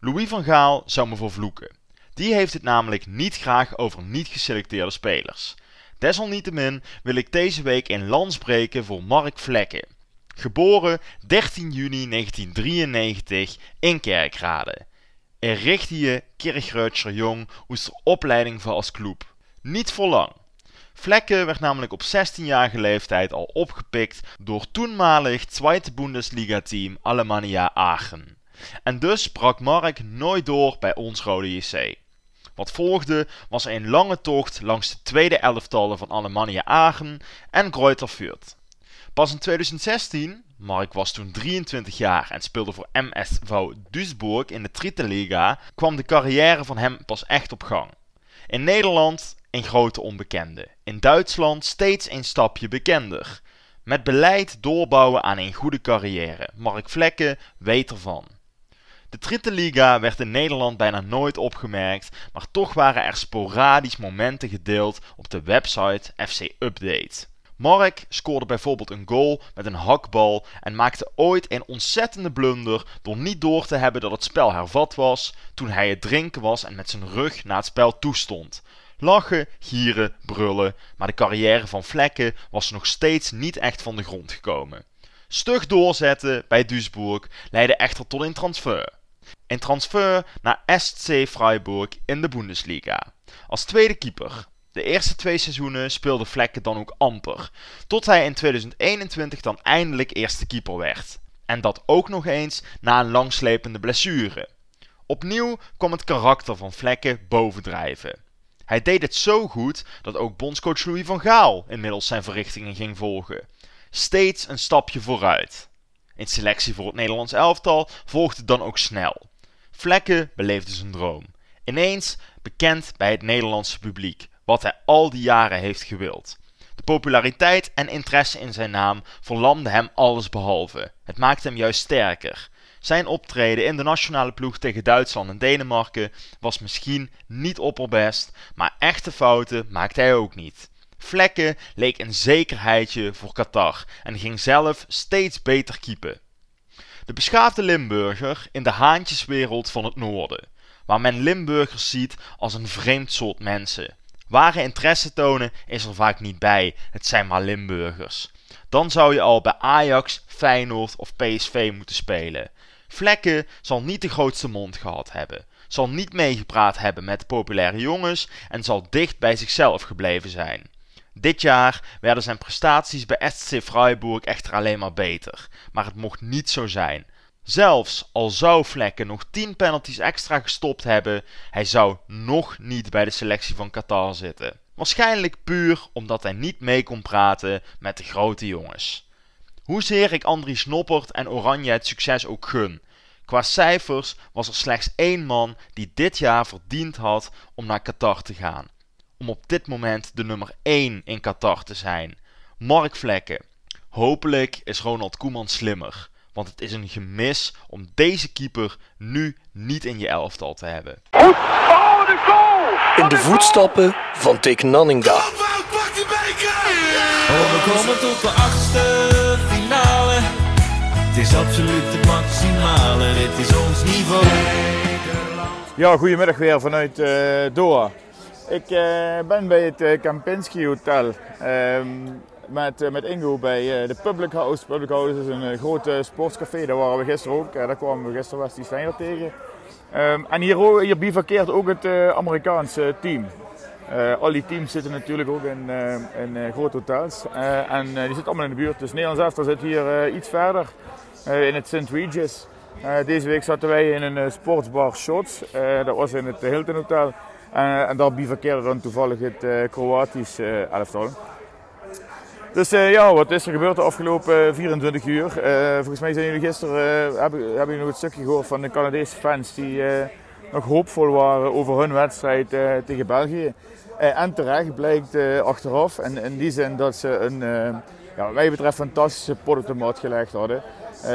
Louis van Gaal zou me vervloeken. Die heeft het namelijk niet graag over niet geselecteerde spelers. Desalniettemin wil ik deze week in lans breken voor Mark Vlekken. Geboren 13 juni 1993 in Kerkrade. Er richtte je Kirchruitscher Jong oester opleiding voor als club. Niet voor lang. Vlekken werd namelijk op 16-jarige leeftijd al opgepikt door toenmalig Tweede Bundesliga team Alemannia Aachen. En dus brak Mark nooit door bij ons Rode JC. Wat volgde was een lange tocht langs de tweede elftallen van Alemannia Aachen en Greuther Fürth. Pas in 2016, Mark was toen 23 jaar en speelde voor MSV Duisburg in de Dritte Liga, kwam de carrière van hem pas echt op gang. In Nederland een grote onbekende, in Duitsland steeds een stapje bekender. Met beleid doorbouwen aan een goede carrière. Mark Vlekken weet ervan. De Dritte Liga werd in Nederland bijna nooit opgemerkt, maar toch waren er sporadisch momenten gedeeld op de website FC Update. Mark scoorde bijvoorbeeld een goal met een hakbal en maakte ooit een ontzettende blunder door niet door te hebben dat het spel hervat was toen hij het drinken was en met zijn rug naar het spel toestond. Lachen, gieren, brullen, maar de carrière van Vlekken was nog steeds niet echt van de grond gekomen. Stug doorzetten bij Duisburg leidde echter tot een transfer. Een transfer naar SC Freiburg in de Bundesliga. Als tweede keeper. De eerste twee seizoenen speelde Vlekken dan ook amper, tot hij in 2021 dan eindelijk eerste keeper werd. En dat ook nog eens na een langslepende blessure. Opnieuw kwam het karakter van Vlekken bovendrijven. Hij deed het zo goed dat ook bondscoach Louis van Gaal inmiddels zijn verrichtingen ging volgen. Steeds een stapje vooruit. In selectie voor het Nederlands elftal volgde dan ook snel. Vlekken beleefde zijn droom. Ineens bekend bij het Nederlandse publiek, wat hij al die jaren heeft gewild. De populariteit en interesse in zijn naam verlamde hem allesbehalve. Het maakte hem juist sterker. Zijn optreden in de nationale ploeg tegen Duitsland en Denemarken was misschien niet opperbest, maar echte fouten maakte hij ook niet. Vlekken leek een zekerheidje voor Qatar en ging zelf steeds beter keepen. De beschaafde Limburger in de haantjeswereld van het noorden, waar men Limburgers ziet als een vreemd soort mensen. Ware interesse tonen is er vaak niet bij, het zijn maar Limburgers. Dan zou je al bij Ajax, Feyenoord of PSV moeten spelen. Vlekken zal niet de grootste mond gehad hebben, zal niet meegepraat hebben met populaire jongens en zal dicht bij zichzelf gebleven zijn. Dit jaar werden zijn prestaties bij SC Freiburg echter alleen maar beter, maar het mocht niet zo zijn. Zelfs al zou Vlekken nog 10 penalties extra gestopt hebben, hij zou nog niet bij de selectie van Qatar zitten. Waarschijnlijk puur omdat hij niet mee kon praten met de grote jongens. Hoezeer ik Andries Noppert en Oranje het succes ook gun. Qua cijfers was er slechts één man die dit jaar verdiend had om naar Qatar te gaan. Om op dit moment de nummer 1 in Qatar te zijn. Mark Vlekken. Hopelijk is Ronald Koeman slimmer. Want het is een gemis om deze keeper nu niet in je elftal te hebben. Oh, de goal! In de voetstappen van Dick Nanninga. Oh, we komen tot de achtste finale. Het is absoluut het maximale, dit is ons niveau. Ja, goedemiddag weer vanuit uh, Doha. Ik uh, ben bij het uh, Kempinski Hotel ehm, met, met Ingo bij de Public House. Public House is een groot sportscafé, daar waren we gisteren ook. daar kwamen we gisteren Wesley Steiner tegen. Um, en hier, hier bivakkeert ook het Amerikaanse team. Uh, al die teams zitten natuurlijk ook in, in grote hotels. en die zitten allemaal in de buurt. Dus Nederlands elftal zit hier iets verder in het St. Regis. deze week zaten wij in een sportsbar Shots. dat was in het Hilton Hotel. En daar bivakkeerde dan toevallig het Kroatisch elftal. Dus ja, wat is er gebeurd de afgelopen 24 uur? volgens mij zijn jullie gisteren, hebben, hebben nog het stukje gehoord van de Canadese fans die nog hoopvol waren over hun wedstrijd tegen België. Eh, en terecht blijkt eh, achteraf. En in die zin dat ze een, ja, wat betreft, fantastische pot op de mat gelegd hadden.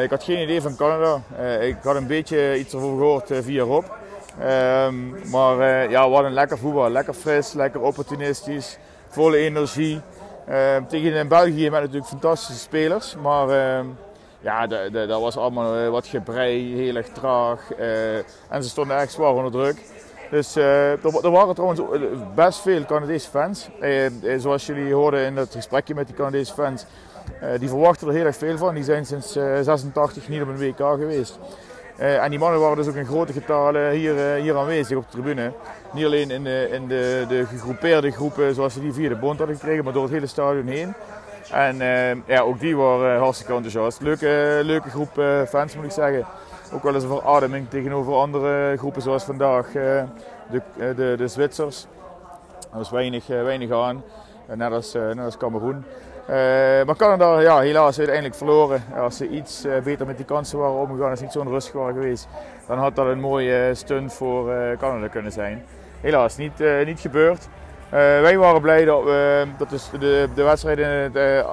ik had geen idee van Canada. ik had een beetje iets erover gehoord via Rob. Ehm, maar ja, wat een lekker voetbal. Lekker fris, lekker opportunistisch, volle energie. Ehm, tegen in België met natuurlijk fantastische spelers. Maar ehm, ja, dat was allemaal wat gebrei, heel erg traag. en ze stonden echt zwaar onder druk. Dus uh, er, waren trouwens best veel Canadese fans. Eh, eh, zoals jullie hoorden in het gesprekje met die Canadese fans. die verwachten er heel erg veel van. Die zijn sinds 86 niet op een WK geweest. En die mannen waren dus ook in grote getalen hier, hier aanwezig op de tribune. Niet alleen in, de, in de, de gegroepeerde groepen zoals ze die via de bond hadden gekregen, maar door het hele stadion heen. En ja, ook die waren hartstikke enthousiast. Leuke, leuke groep fans moet ik zeggen ook wel eens een verademing tegenover andere groepen zoals vandaag. De, eh, de, de Zwitsers. Er was weinig, eh, weinig aan, eh, net als, eh, net als Cameroen. Eh, maar Canada, ja, helaas uiteindelijk verloren. Als ze iets eh, beter met die kansen waren omgegaan, als niet zo'n rustig waren geweest, dan had dat een mooie stunt voor eh, Canada kunnen zijn. Helaas, niet, eh, niet gebeurd. Eh, wij waren blij dat, we dat de, de wedstrijd in het eh,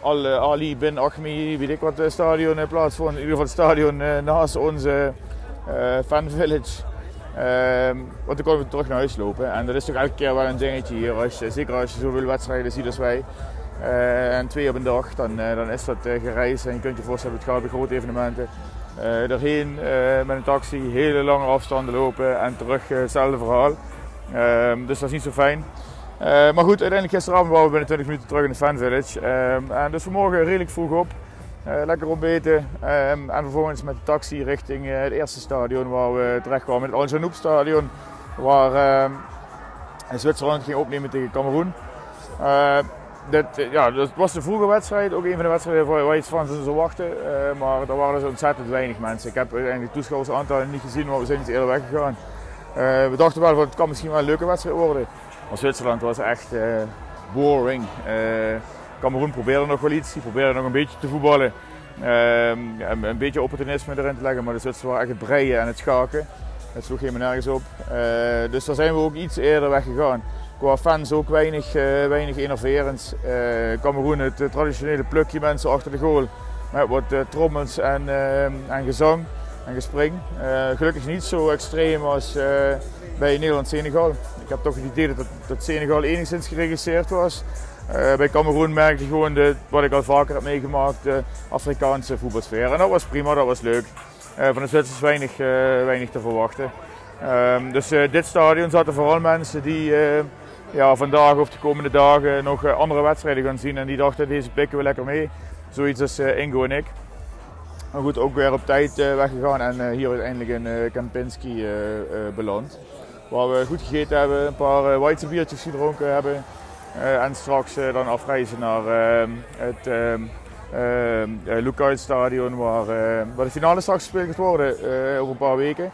Al, Ali bin Achmi, weet ik wat, eh, stadion eh, plaatsvond. In ieder geval het stadion eh, naast onze eh fan village. Ehm, want dan konden we terug naar huis lopen. En dat is toch elke keer wel een dingetje hier. Als zeker als je zoveel wedstrijden ziet als wij. Eh, en twee op een dag, dan, eh, dan is dat eh, gereisd. En je kunt je voorstellen, het gaat bij grote evenementen. eh daarheen met een taxi, hele lange afstanden lopen en terug hetzelfde verhaal. Ehm, dus dat is niet zo fijn. Maar goed, uiteindelijk gisteravond waren we binnen 20 minuten terug in de fan village. Ehm, en dus vanmorgen redelijk vroeg op. Lekker ontbeten. Ehm, en vervolgens met de taxi richting het eerste stadion waar we terecht kwamen. Het Al Janoub stadion. Waar Zwitserland ging opnemen tegen Cameroen. Eh, dit, eh, ja, dat was de vroege wedstrijd. Ook een van de wedstrijden waar je iets van zou wachten. Eh, maar er waren dus ontzettend weinig mensen. Ik heb uiteindelijk toeschouwersaantallen niet gezien, maar we zijn iets eerder weggegaan. Eh, we dachten wel, van, het kan misschien wel een leuke wedstrijd worden. Maar Zwitserland was echt eh, boring. Eh Cameroen probeerde nog wel iets, die probeerde nog een beetje te voetballen. Ehm, een, een beetje opportunisme erin te leggen, maar de Zwitsers waren echt het breien en het schaken. Het sloeg helemaal nergens op. Eh, dus daar zijn we ook iets eerder weggegaan. Qua fans ook weinig, eh, weinig innoverends. Eh Cameroen, het eh, traditionele plukje mensen achter de goal. Met wat trommels en, en gezang en gespring. Gelukkig niet zo extreem als bij Nederland-Senegal. Ik heb toch het idee dat, dat Senegal enigszins geregisseerd was. Bij Cameroen merkte je gewoon de, wat ik al vaker heb meegemaakt, de Afrikaanse voetbalsfeer. En dat was prima, dat was leuk. Van de Zwitsers weinig, weinig te verwachten. Ehm, dus dit stadion zaten vooral mensen die ja, vandaag of de komende dagen nog eh, andere wedstrijden gaan zien. En die dachten, deze pikken we lekker mee. Zoiets als eh, Ingo en ik. Maar goed, ook weer op tijd eh, weggegaan en hier uiteindelijk in Kempinski beland. Waar we goed gegeten hebben, een paar uh, biertjes gedronken hebben. En straks dan afreizen naar het eh, Lookout Stadion waar, waar de finale straks gespeeld gaat worden over een paar weken.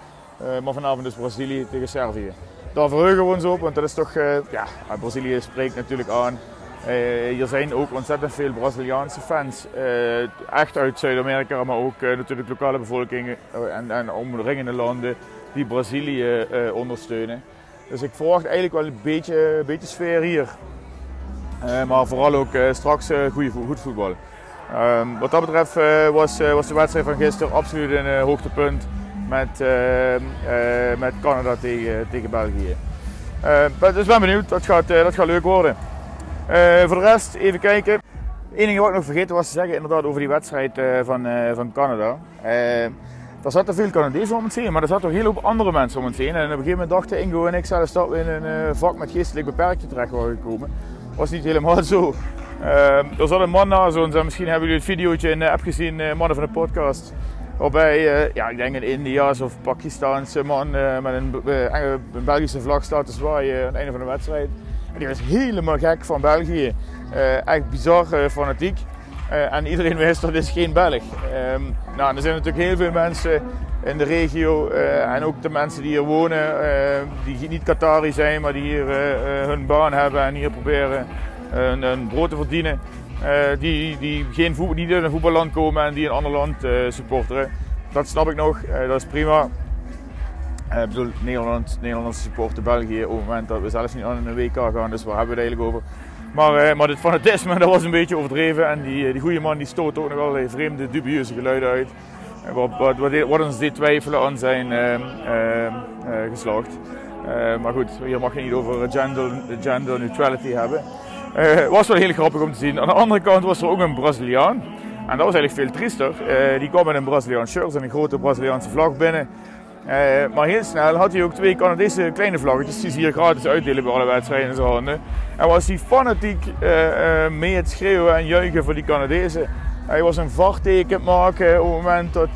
Maar vanavond dus Brazilië tegen Servië. Daar verheugen we ons op, want dat is toch, eh, ja, Brazilië spreekt natuurlijk aan. Eh, hier zijn ook ontzettend veel Braziliaanse fans. eh, echt uit Zuid-Amerika, maar ook natuurlijk lokale bevolkingen en, en omringende landen die Brazilië ondersteunen. Dus ik verwacht eigenlijk wel een beetje, beetje sfeer hier. Maar vooral ook straks goede, goed voetbal. Ehm, wat dat betreft was, was de wedstrijd van gisteren absoluut een hoogtepunt met, eh, eh, met Canada tegen, België. Eh, dus ben benieuwd, dat gaat, dat gaat leuk worden. Voor de rest, even kijken. Het enige wat ik nog vergeten was te zeggen, inderdaad, over die wedstrijd van, van Canada. Er zaten veel Canadezen om ons heen, maar er zaten ook hele hoop andere mensen om ons heen. En op een gegeven moment dachten Ingo en ik zelfs dat we in een vak met geestelijk beperkten terecht waren gekomen. was niet helemaal zo. Eh, er zat een man naast ons, en misschien hebben jullie het videootje in de app gezien, mannen van de podcast. Waarbij, eh, ja, ik denk een Indiaas of Pakistaanse man eh, met een, eh, een Belgische vlag staat te zwaaien aan het einde van de wedstrijd. En die was helemaal gek van België. Echt bizar fanatiek. En iedereen wist dat is geen Belg. Ehm, nou, er zijn natuurlijk heel veel mensen in de regio en ook de mensen die hier wonen, die niet Qatari zijn, maar die hier hun baan hebben en hier proberen een brood te verdienen. Eh, die, die geen voetbal, uit een voetballand komen en die een ander land eh, supporteren. Dat snap ik nog, eh, dat is prima. Ik bedoel, Nederland, Nederlandse supporten België op het moment dat we zelfs niet aan een WK gaan, dus waar hebben we het eigenlijk over? Maar, maar dit fanatisme dat was een beetje overdreven en die, die goede man die stoot ook nog allerlei vreemde, dubieuze geluiden uit. Wat, wat, wat, ons deed twijfelen aan zijn eh, geslacht. Maar goed, hier mag je niet over gender, gender neutrality hebben. Het was wel heel grappig om te zien. Aan de andere kant was er ook een Braziliaan. En dat was eigenlijk veel triester. Eh, die kwam met een Braziliaans shirt en een grote Braziliaanse vlag binnen. Eh, maar heel snel had hij ook twee Canadese kleine vlaggetjes die ze hier gratis uitdelen bij alle wedstrijden in zijn handen. En was hij fanatiek mee het schreeuwen en juichen voor die Canadezen. Hij was een varteken maken op het moment dat,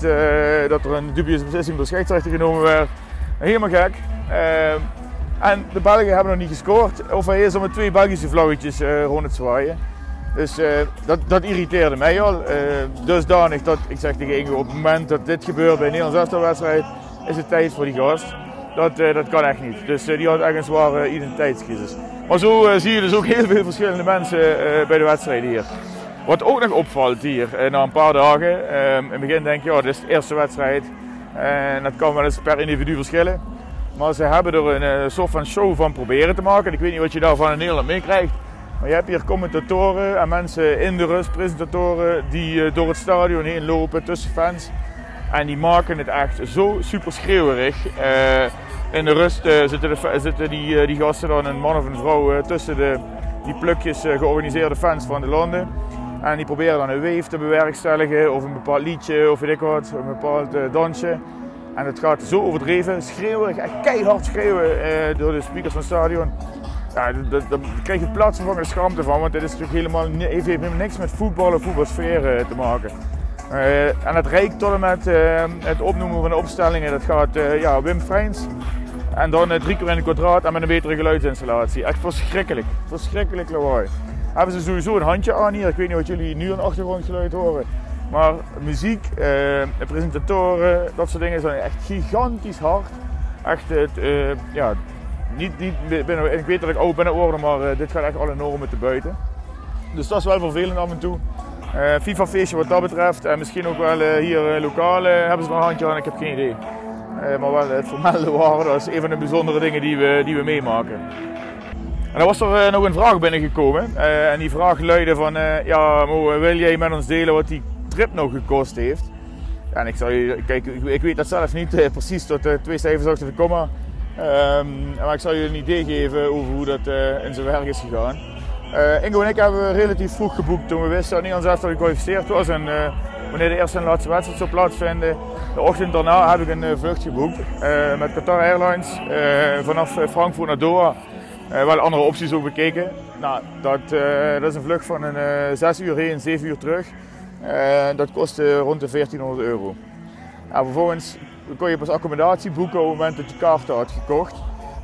dat er een dubieuze beslissing door scheidsrechter genomen werd. Helemaal gek. Eh, en de Belgen hebben nog niet gescoord. Of hij is al met twee Belgische vlaggetjes eh, rond het zwaaien. Dus eh, dat, dat irriteerde mij al. Eh, dusdanig dat ik zeg tegen Ingo, op het moment dat dit gebeurt bij een Nederlands wedstrijd, is het tijd voor die gast. Dat, eh, dat kan echt niet. Dus eh, die had echt een zware identiteitscrisis. Maar zo eh, zie je dus ook heel veel verschillende mensen eh, bij de wedstrijden hier. Wat ook nog opvalt hier, eh, na een paar dagen. ehm, in het begin denk je, ja, dit is de eerste wedstrijd. En dat kan wel eens per individu verschillen. Maar ze hebben er een eh, soort van show van proberen te maken. Ik weet niet wat je daarvan in Nederland meekrijgt. Maar je hebt hier commentatoren en mensen in de rust, presentatoren, die eh, door het stadion heen lopen tussen fans. En die maken het echt zo super schreeuwerig. Eh, in de rust zitten, zitten die, die gasten dan, een man of een vrouw, tussen de, die plukjes georganiseerde fans van de landen. En die proberen dan een weef te bewerkstelligen, of een bepaald liedje, of weet ik wat, een bepaald dansje. En het gaat zo overdreven, schreeuwerig, echt keihard schreeuwen eh, door de speakers van het stadion. Ja, daar krijg je plaatsvervangende schaamte van, want dit is natuurlijk helemaal, heeft helemaal niks met voetbal of voetbalsfeer eh, te maken. Eh, en het reikt tot en met eh, het opnoemen van de opstellingen. Dat gaat ja, Wim Freins. En dan drie keer in een kwadraat en met een betere geluidsinstallatie. Echt verschrikkelijk. Verschrikkelijk lawaai. Hebben ze sowieso een handje aan hier. Ik weet niet wat jullie nu de achtergrondgeluid horen. Maar muziek, eh, presentatoren, dat soort dingen zijn echt gigantisch hard. Echt, eh, ja, niet, niet binnen, ik weet dat ik oud ben het worden, maar eh, dit gaat echt alle normen te buiten. Dus dat is wel vervelend af en toe. FIFA-feestje wat dat betreft. En misschien ook wel hier lokaal eh, hebben ze er een handje aan, ik heb geen idee. Maar wel het formele waren, dat is een van de bijzondere dingen die we, die we meemaken. En dan was er nog een vraag binnengekomen. En die vraag luidde van, ja wil jij met ons delen wat die trip nog gekost heeft? En ik, zou je, kijk, ik, weet dat zelf niet eh, precies tot eh, twee cijfers achter de komma. Ehm, maar ik zal je een idee geven over hoe dat eh, in zijn werk is gegaan. Eh, Ingo en ik hebben relatief vroeg geboekt toen we wisten dat Nederland zelf gekwalificeerd was. En eh, wanneer de eerste en laatste wedstrijd zou plaatsvinden, de ochtend daarna heb ik een vlucht geboekt met Qatar Airlines vanaf Frankfurt naar Doha. Eh, wel andere opties ook bekeken. Nou, dat, dat is een vlucht van een eh 6 uur heen, 7 uur terug. Eh, dat kostte rond de 1400 euro. En vervolgens kon je pas accommodatie boeken op het moment dat je kaarten had gekocht.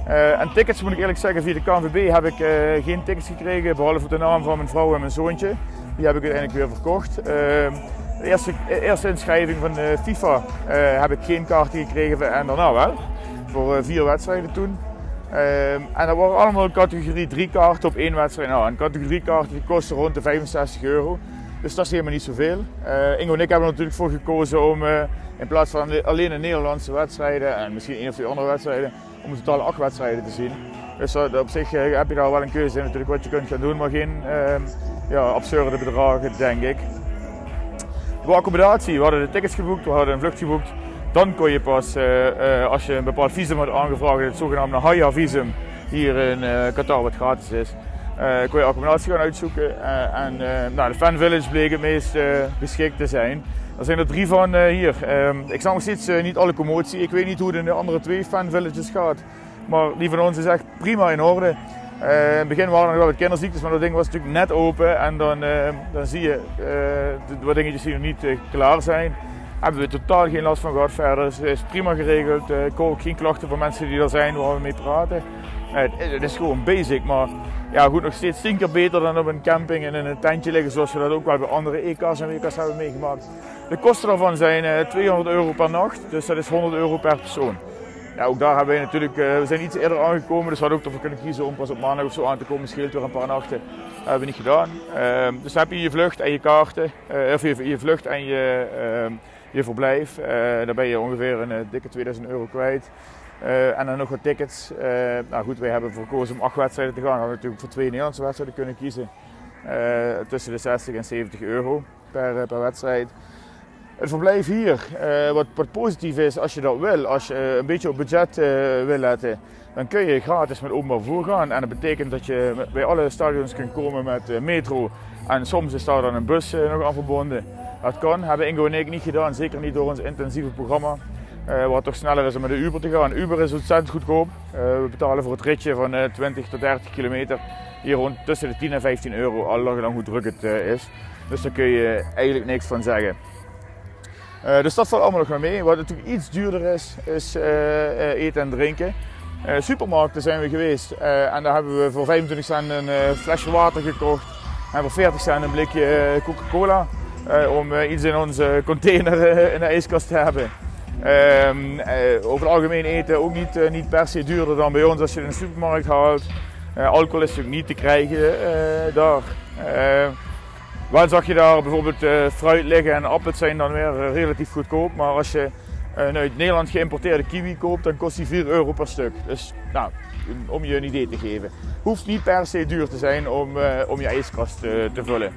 Eh, en tickets moet ik eerlijk zeggen, via de KNVB heb ik eh, geen tickets gekregen, behalve de naam van mijn vrouw en mijn zoontje. Die heb ik uiteindelijk weer verkocht. De eerste, inschrijving van FIFA heb ik geen kaarten gekregen en daarna wel. Voor vier wedstrijden toen. En dat waren allemaal categorie 3 kaarten op één wedstrijd. Nou, een categorie kaarten die kosten rond de 65 euro. Dus dat is helemaal niet zoveel. Eh Ingo en ik hebben er natuurlijk voor gekozen om eh, in plaats van alleen de Nederlandse wedstrijden en misschien één of twee andere wedstrijden, om totaal acht wedstrijden te zien. Dus op zich eh, heb je daar wel een keuze in natuurlijk wat je kunt gaan doen, maar geen ehm, ja, absurde bedragen denk ik. Voor accommodatie, we hadden de tickets geboekt, we hadden een vlucht geboekt. Dan kon je pas, als je een bepaald visum had aangevraagd, het zogenaamde Haya-visum, hier in Qatar, wat gratis is, eh, kon je accommodatie gaan uitzoeken. Eh, en eh, nou, de Fan Village bleek het meest geschikt te zijn. Er zijn er drie van hier. Ehm, ik snap nog steeds niet alle commotie. Ik weet niet hoe het in de andere twee Fan Villages gaat. Maar die van ons is echt prima in orde. In het begin waren er nog wel wat kinderziektes, maar dat ding was natuurlijk net open. En dan, eh, dan zie je de- wat dingetjes die nog niet klaar zijn. Hebben we totaal geen last van gehad verder. Dus is prima geregeld. Ik hoor ook geen klachten van mensen die er zijn waar we mee praten. Eh, het, is gewoon basic, maar ja, goed, nog steeds tien keer beter dan op een camping en in een tentje liggen, zoals we dat ook wel bij andere EK's en WK's hebben meegemaakt. De kosten daarvan zijn eh, 200 euro per nacht, dus dat is 100 euro per persoon. Ja, ook daar hebben wij natuurlijk, eh, we zijn iets eerder aangekomen, dus we hadden ook ervoor kunnen kiezen om pas op maandag of zo aan te komen. Scheelt weer een paar nachten. Dat hebben we niet gedaan. Ehm, dus heb je je vlucht en je kaarten, eh, of je, je vlucht en je, ehm, je verblijf. Eh daar ben je ongeveer een eh, dikke 2000 euro kwijt. Eh, en dan nog wat tickets. Eh, nou goed, wij hebben verkozen om acht wedstrijden te gaan. We natuurlijk voor twee Nederlandse wedstrijden kunnen kiezen. Eh, tussen de 60 en 70 euro per, per wedstrijd. Het verblijf hier, wat, wat positief is als je dat wil, als je een beetje op budget wil letten, dan kun je gratis met openbaar vervoer gaan. En dat betekent dat je bij alle stadions kunt komen met metro. En soms is daar dan een bus nog aan verbonden. Dat kan, hebben Ingo en ik niet gedaan, zeker niet door ons intensieve programma. Eh, wat toch sneller is om met de Uber te gaan. Uber is ontzettend goedkoop. Eh, we betalen voor het ritje van eh, 20 tot 30 kilometer hier rond tussen de 10 en 15 euro, al lang hoe druk het eh, is. Dus daar kun je eigenlijk niks van zeggen. Eh, dus dat valt allemaal nog mee. Wat natuurlijk iets duurder is, is eh, eh, eten en drinken. Eh, supermarkten zijn we geweest eh, en daar hebben we voor 25 cent een eh, flesje water gekocht. En voor 40 cent een blikje eh, Coca-Cola. eh, om eh, iets in onze container eh, in de ijskast te hebben. Ehm, eh, over het algemeen eten ook niet, eh, niet per se duurder dan bij ons als je het in de supermarkt haalt. Eh, alcohol is natuurlijk niet te krijgen daar. Wel zag je daar bijvoorbeeld fruit liggen en appels zijn dan weer relatief goedkoop. Maar als je een uit Nederland geïmporteerde kiwi koopt, dan kost die 4 euro per stuk. Dus nou, om je een idee te geven. Hoeft niet per se duur te zijn om, om je ijskast te vullen.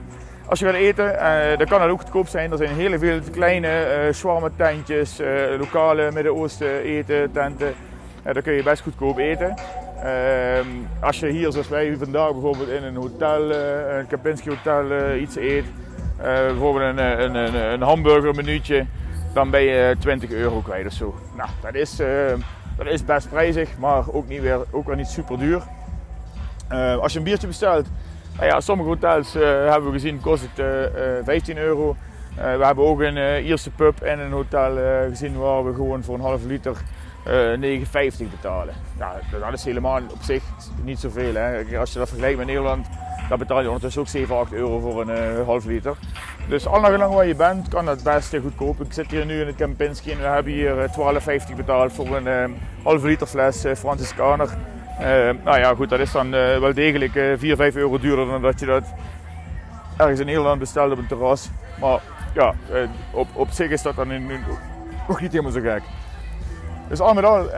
Als je gaat eten, eh, dan kan het ook goedkoop zijn. Er zijn heel veel kleine uh, tentjes, eh, lokale Midden-Oosten eten, tenten. Daar kun je best goedkoop eten. Ehm, als je hier, zoals wij vandaag bijvoorbeeld in een hotel, een Kempinski hotel iets eet, bijvoorbeeld een, een, een, een dan ben je 20 euro kwijt of zo. Nou, dat is, dat is best prijzig, maar ook, niet weer, ook weer niet super duur. Als je een biertje bestelt, nou ja, sommige hotels eh, hebben we gezien kost het eh, eh, 15 euro. Eh, we hebben ook een eh, Ierse pub en een hotel eh, gezien waar we gewoon voor een halve liter eh 9,50 betalen. Ja, dat is helemaal op zich niet zoveel. Hè. Als je dat vergelijkt met Nederland, dan betaal je ondertussen ook 7, 8 euro voor een eh, halve liter. Dus al gelang waar je bent, kan dat best eh, goedkoop. Ik zit hier nu in het Kempinski en we hebben hier eh, 12,50 betaald voor een eh, halve liter fles eh, Franciscaner. Eh, nou ja, goed, dat is dan eh, wel degelijk eh 4, 5 euro duurder dan dat je dat ergens in Nederland bestelt op een terras. Maar ja, eh, op, op zich is dat dan nog niet helemaal zo gek. Dus al met al,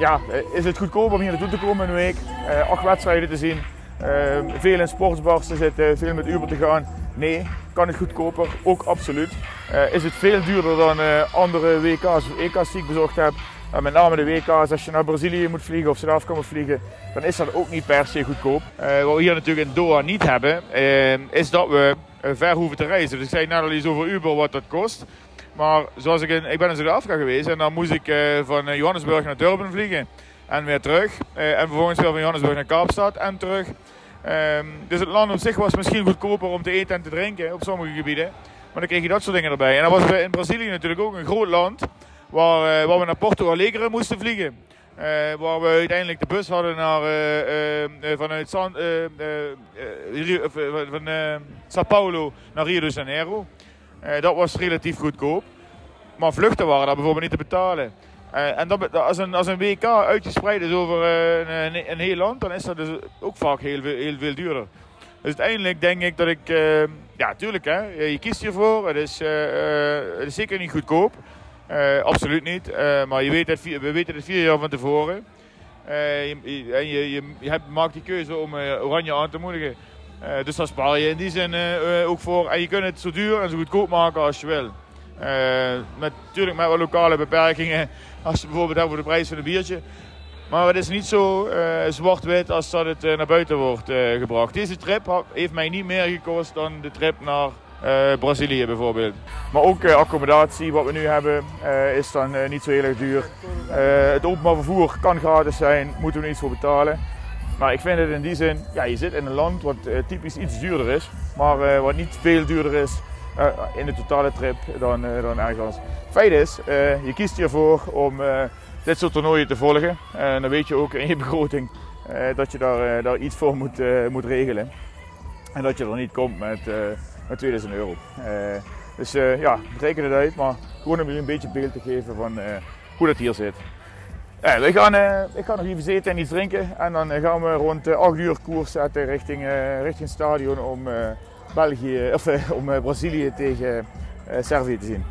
ja, eh, is het goedkoop om hier naartoe te komen in een week. Eh, acht wedstrijden te zien, ehm, veel in sportsbars te zitten, veel met Uber te gaan. Nee, kan het goedkoper, ook absoluut. Eh, is het veel duurder dan eh, andere WK's of EK's die ik bezocht heb. Met name de WK's, als je naar Brazilië moet vliegen of Zuid-Afrika moet vliegen, dan is dat ook niet per se goedkoop. Eh, wat we hier natuurlijk in Doha niet hebben, eh, is dat we eh, ver hoeven te reizen. Dus ik zei net al iets over Uber wat dat kost. Maar zoals ik, in, ik ben in Zuid-Afrika geweest en dan moest ik van Johannesburg naar Durban vliegen en weer terug. En vervolgens weer van Johannesburg naar Kaapstad en terug. Ehm, dus het land op zich was misschien goedkoper om te eten en te drinken op sommige gebieden. Maar dan kreeg je dat soort dingen erbij. En dan was in Brazilië natuurlijk ook een groot land waar, eh, waar we naar Porto Alegre moesten vliegen. Eh, waar we uiteindelijk de bus hadden naar, eh, vanuit San, van Sao Paulo naar Rio de Janeiro. Dat was relatief goedkoop. Maar vluchten waren daar bijvoorbeeld niet te betalen. En dat, als, een, als een WK uitgespreid is over een, een, heel land, dan is dat dus ook vaak heel, heel veel duurder. Dus uiteindelijk denk ik dat ik, ja tuurlijk hè, je kiest hiervoor. Het is, het is zeker niet goedkoop. Eh, absoluut niet. Eh, maar je weet het, we weten het vier jaar van tevoren. Eh, en je, je, je hebt, maakt die keuze om Oranje aan te moedigen. Dus daar spaar je in die zin ook voor. En je kunt het zo duur en zo goedkoop maken als je wil. Met, natuurlijk met wat lokale beperkingen. Als je bijvoorbeeld hebt voor de prijs van een biertje. Maar het is niet zo zwart-wit als dat het naar buiten wordt gebracht. Deze trip heeft mij niet meer gekost dan de trip naar eh, Brazilië bijvoorbeeld. Maar ook eh, accommodatie, wat we nu hebben, eh, is dan niet zo heel erg duur. Het openbaar vervoer kan gratis zijn, moeten we er iets voor betalen. Maar ik vind het in die zin, ja, je zit in een land wat typisch iets duurder is, maar wat niet veel duurder is in de totale trip dan, dan ergens. Feit is, je kiest hiervoor om dit soort toernooien te volgen. En dan weet je ook in je begroting dat je daar, daar iets voor moet, moet regelen. En dat je er niet komt met, met 2000 euro. Eh, dus eh, ja, reken het uit, maar gewoon om je een beetje beeld te geven van eh, hoe dat hier zit. We gaan, ik ga nog even zitten en iets drinken. En dan gaan we rond eh, 8 uur koers zetten richting, richting het stadion om, België, of, om Brazilië tegen Servië te zien.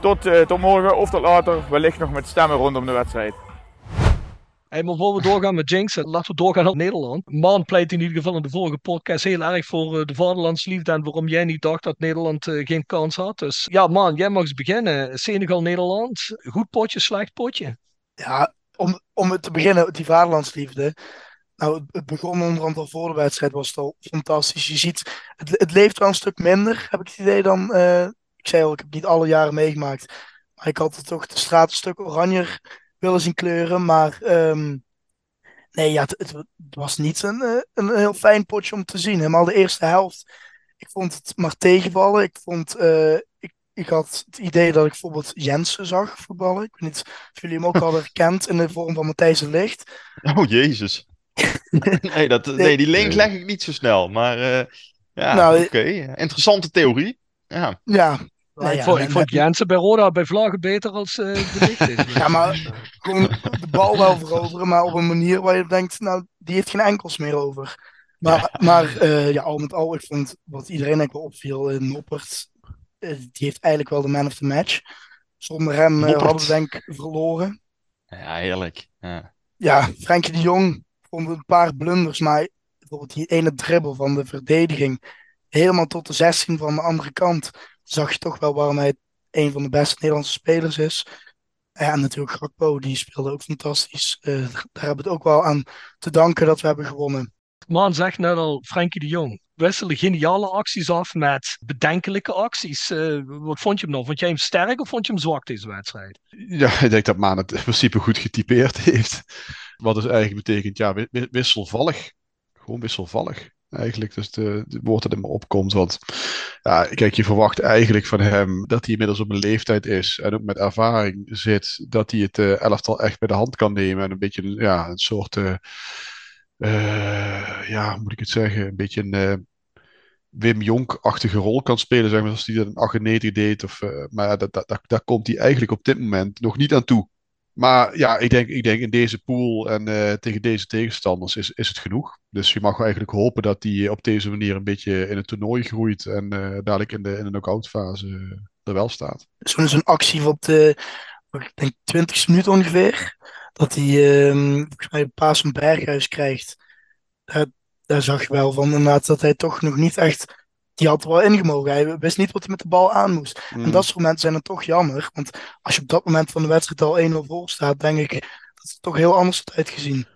Tot, tot morgen of tot later, wellicht nog met stemmen rondom de wedstrijd. Hey, maar voor we doorgaan met Jinx, laten we doorgaan op Nederland. Maan pleit in ieder geval in de vorige podcast heel erg voor eh, de vaderlandsliefde en waarom jij niet dacht dat Nederland eh, geen kans had. Dus ja, Maan, jij mag eens beginnen. Senegal-Nederland, goed potje, slecht potje. Ja, om, om te beginnen, die vaderlandsliefde. Nou, het- begon onder andere voor de wedstrijd, was het al fantastisch. Je ziet, het, het leeft wel een stuk minder, heb ik het idee, dan... eh, ik zei al, ik heb het niet alle jaren meegemaakt. Maar ik had het toch de straat een stuk oranger willen zien kleuren. Maar ehm, nee, ja, het, het, was niet een, eh, een heel fijn potje om te zien. Helemaal de eerste helft. Ik vond het maar tegenvallen. Ik vond... eh, ik, ik had het idee dat ik bijvoorbeeld Jensen zag voetballen. Ik weet niet of jullie hem ook hadden herkend in de vorm van Matthijs de Ligt. Oh, jezus. nee, dat, nee, die link leg ik niet zo snel. Maar eh, ja, Nou, oké. Interessante theorie. Ja. Ja, Nou ik ja, vond, ik vond Jensen bij Roda bij Vlagen beter als eh de is. Ja, maar gewoon de bal wel veroveren, maar op een manier waar je denkt, nou, die heeft geen enkels meer over. Maar, maar eh, ja, al met al, ik vond wat iedereen eigenlijk wel opviel, eh, Noppert, die heeft eigenlijk wel de man of the match. Zonder hem hadden we denk ik verloren. Ja, heerlijk. Ja. Ja, Frenkie de Jong vond een paar blunders, maar bijvoorbeeld die ene dribbel van de verdediging, helemaal tot de 16 van de andere kant, zag je toch wel waarom hij een van de beste Nederlandse spelers is. Ja, en natuurlijk Gakpo, die speelde ook fantastisch. Eh, daar hebben we het ook wel aan te danken dat we hebben gewonnen. Maan zegt net al, Frenkie de Jong. Wisselen geniale acties af met bedenkelijke acties. Eh, wat vond je hem nou? Vond jij hem sterk of vond je hem zwak deze wedstrijd? Ja, ik denk dat Maan het in principe goed getypeerd heeft. Wat dus eigenlijk betekent, ja, wi- wi- wisselvallig. Gewoon wisselvallig. Eigenlijk, dus de, woord dat in me opkomt. Want ja, kijk, je verwacht eigenlijk van hem dat hij inmiddels op een leeftijd is en ook met ervaring zit, dat hij het eh, elftal echt bij de hand kan nemen en een beetje ja, een soort, eh, eh, ja, hoe moet ik het zeggen, een beetje een Wim Jonk-achtige rol kan spelen, zeg maar, zoals hij dat in 98 deed. Of, maar dat, dat, dat, daar komt hij eigenlijk op dit moment nog niet aan toe. Maar ja, ik denk, ik denk in deze pool en eh, tegen deze tegenstanders is, is het genoeg. Dus je mag eigenlijk hopen dat hij op deze manier een beetje in het toernooi groeit en eh, dadelijk in de, in de knock-out fase eh, er wel staat. Zo'n zo'n actie op de, ik denk 20 minuut ongeveer, dat hij ehm, een paas van Berghuis krijgt. Daar, daar zag je wel van inderdaad dat hij toch nog niet echt, die had er wel ingemogen. Hij wist niet wat hij met de bal aan moest. Mm. En dat soort momenten zijn dan toch jammer. Want als je op dat moment van de wedstrijd al 1-0 voor staat, denk ik dat het toch heel anders had uitgezien.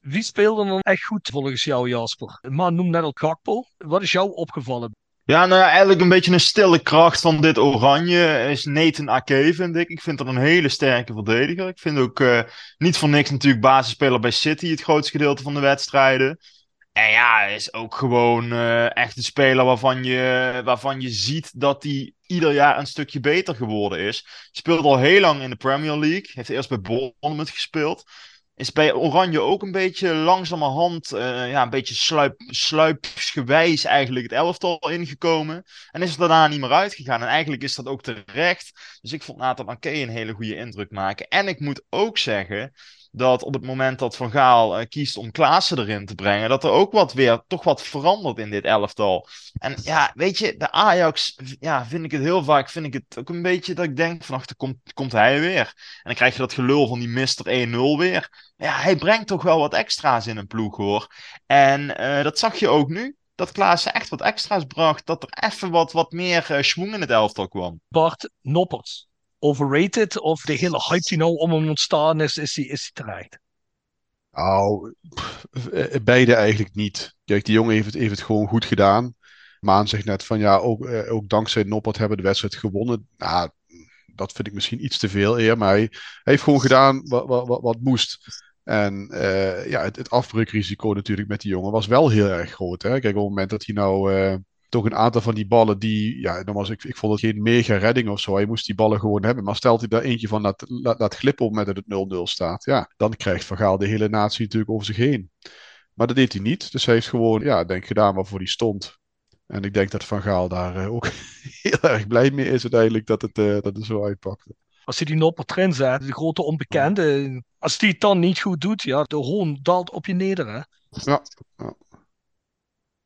Wie speelde dan echt goed volgens jou, Jasper? Maan noemde net al Gakpo. Wat is jou opgevallen? Ja, nou ja, eigenlijk een beetje een stille kracht van dit oranje is Nathan Ake, vind ik. Ik vind dat een hele sterke verdediger. Ik vind ook eh, niet voor niks natuurlijk basisspeler bij City het grootste gedeelte van de wedstrijden. En ja, hij is ook gewoon eh, echt een speler waarvan je, waarvan je ziet dat hij ieder jaar een stukje beter geworden is. Speelt al heel lang in de Premier League. Heeft eerst bij Bournemouth gespeeld. Is bij Oranje ook een beetje langzamerhand, eh ja, een beetje sluip, sluipsgewijs eigenlijk het elftal ingekomen. En is er daarna niet meer uitgegaan. En eigenlijk is dat ook terecht. Dus ik vond Nathan Ake een hele goede indruk maken. En ik moet ook zeggen dat op het moment dat Van Gaal eh, kiest om Klaassen erin te brengen, dat er ook wat weer, toch wat verandert in dit elftal. En ja, weet je, bij Ajax ja, vind ik het heel vaak, vind ik het ook een beetje dat ik denk van, komt, komt hij weer. En dan krijg je dat gelul van die Mister 1-0 weer. Ja, hij brengt toch wel wat extra's in een ploeg, hoor. En eh, dat zag je ook nu. Dat Klaassen echt wat extra's bracht. Dat er even wat, wat meer eh schwung in het elftal kwam. Bart Noppert. Overrated of de hele hype die nou om hem ontstaan is, is die, is die terecht? Nou, pff, eh, beide eigenlijk niet. Kijk, die jongen heeft het, het gewoon goed gedaan. Maan zegt net van ja, ook, eh, ook dankzij Noppert hebben de wedstrijd gewonnen. Nou, dat vind ik misschien iets te veel eer, maar hij, hij heeft gewoon gedaan wat, wat, wat, moest. En eh, ja, het, het afbreukrisico natuurlijk met die jongen was wel heel erg groot. Hè? Kijk, op het moment dat hij nou eh, toch een aantal van die ballen die, ja, nogmaals, ik, ik vond het geen mega redding of zo. Hij moest die ballen gewoon hebben. Maar stelt hij daar eentje van laat, laat, laat glippen op moment dat het 0-0 staat, ja, dan krijgt Van Gaal de hele natie natuurlijk over zich heen. Maar dat deed hij niet. Dus hij heeft gewoon, ja, denk gedaan waarvoor hij stond. En ik denk dat Van Gaal daar eh, ook heel erg blij mee is uiteindelijk dat het, eh, dat het zo uitpakte. Als hij die Noppert erin zet, de grote onbekende, als die het dan niet goed doet, ja, de hoon daalt op je neder, hè? Ja. ja.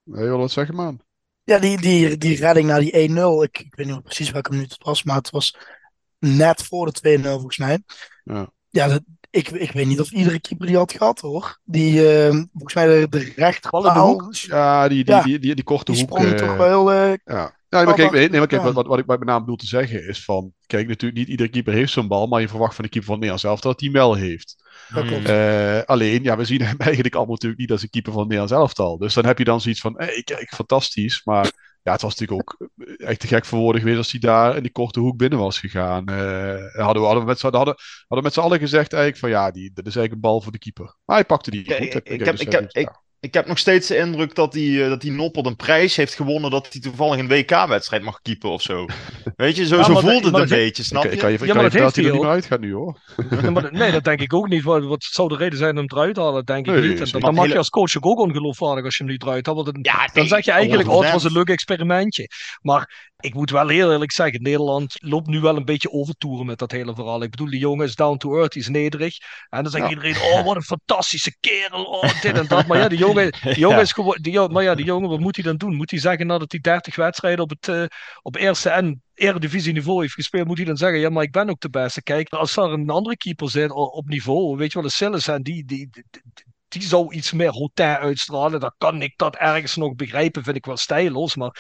Wil je wat zeggen, man? Ja, die, die, die redding naar die 1-0, ik, ik weet niet precies welke minuut het was, maar het was net voor de 2-0 volgens mij. Ja. Ja, dat, ik, ik weet niet of iedere keeper die had gehad hoor. Die, eh, volgens mij de, de rechterpaal, Ja, die, die, Ja. die, die, die korte die hoek. sprong eh, toch wel heel... eh, Ja. Ja, maar kijk, nee, maar kijk wat, wat, wat ik met name bedoel te zeggen is van... Kijk, natuurlijk niet iedere keeper heeft zo'n bal, maar je verwacht van de keeper van Nederland zelf dat hij hem wel heeft. Dat klopt. Eh, alleen, ja, we zien hem eigenlijk allemaal natuurlijk niet als een keeper van het Nederlands elftal. Dus dan heb je dan zoiets van, hey, kijk, fantastisch. Maar ja, het was natuurlijk ook eh, echt te gek voor woorden geweest als hij daar in die korte hoek binnen was gegaan. Eh, hadden, we, hadden, we met z'n, hadden, hadden met z'n allen gezegd eigenlijk van, ja, die, dat is eigenlijk een bal voor de keeper. Maar hij pakte die Ja, goed. ik- dus heb- hij ik heb- ik-. Ik heb nog steeds de indruk dat die, eh, dat die Noppert een prijs heeft gewonnen dat hij toevallig een WK-wedstrijd mag keepen of zo. Weet je, zo, Ja, zo voelde het een beetje, snap Ik, je? ik kan je, Ja, kan maar je dat vertellen dat hij er niet meer uitgaat nu, hoor. Nee, maar, nee, dat denk ik ook niet. Wat, wat zou de reden zijn om eruit te halen? Denk ik Nee, niet. En dan, dan mag Hele- je als coach ook ongeloofwaardig als je hem niet eruit haalt. Dan, Ja, dan zeg je eigenlijk, oh, het was 100%. een leuk experimentje. Maar Ik moet wel heel eerlijk zeggen, Nederland loopt nu wel een beetje overtoeren met dat hele verhaal. Ik bedoel, die jongen is down to earth, die is nederig. En dan zegt Ja. iedereen, oh wat een fantastische kerel, oh dit en dat. Maar ja, die jongen, die jongen is gewoon, die, maar ja, die jongen, wat moet hij dan doen? Moet hij zeggen nadat hij 30 wedstrijden op het eh, op eerste en eredivisie niveau heeft gespeeld, moet hij dan zeggen, ja, maar ik ben ook de beste. Kijk, als er een andere keeper zit o- op niveau, weet je wel, de Sillis en die, die, die, zou iets meer hotel uitstralen. Dan kan ik dat ergens nog begrijpen, vind ik wel stijloos. Maar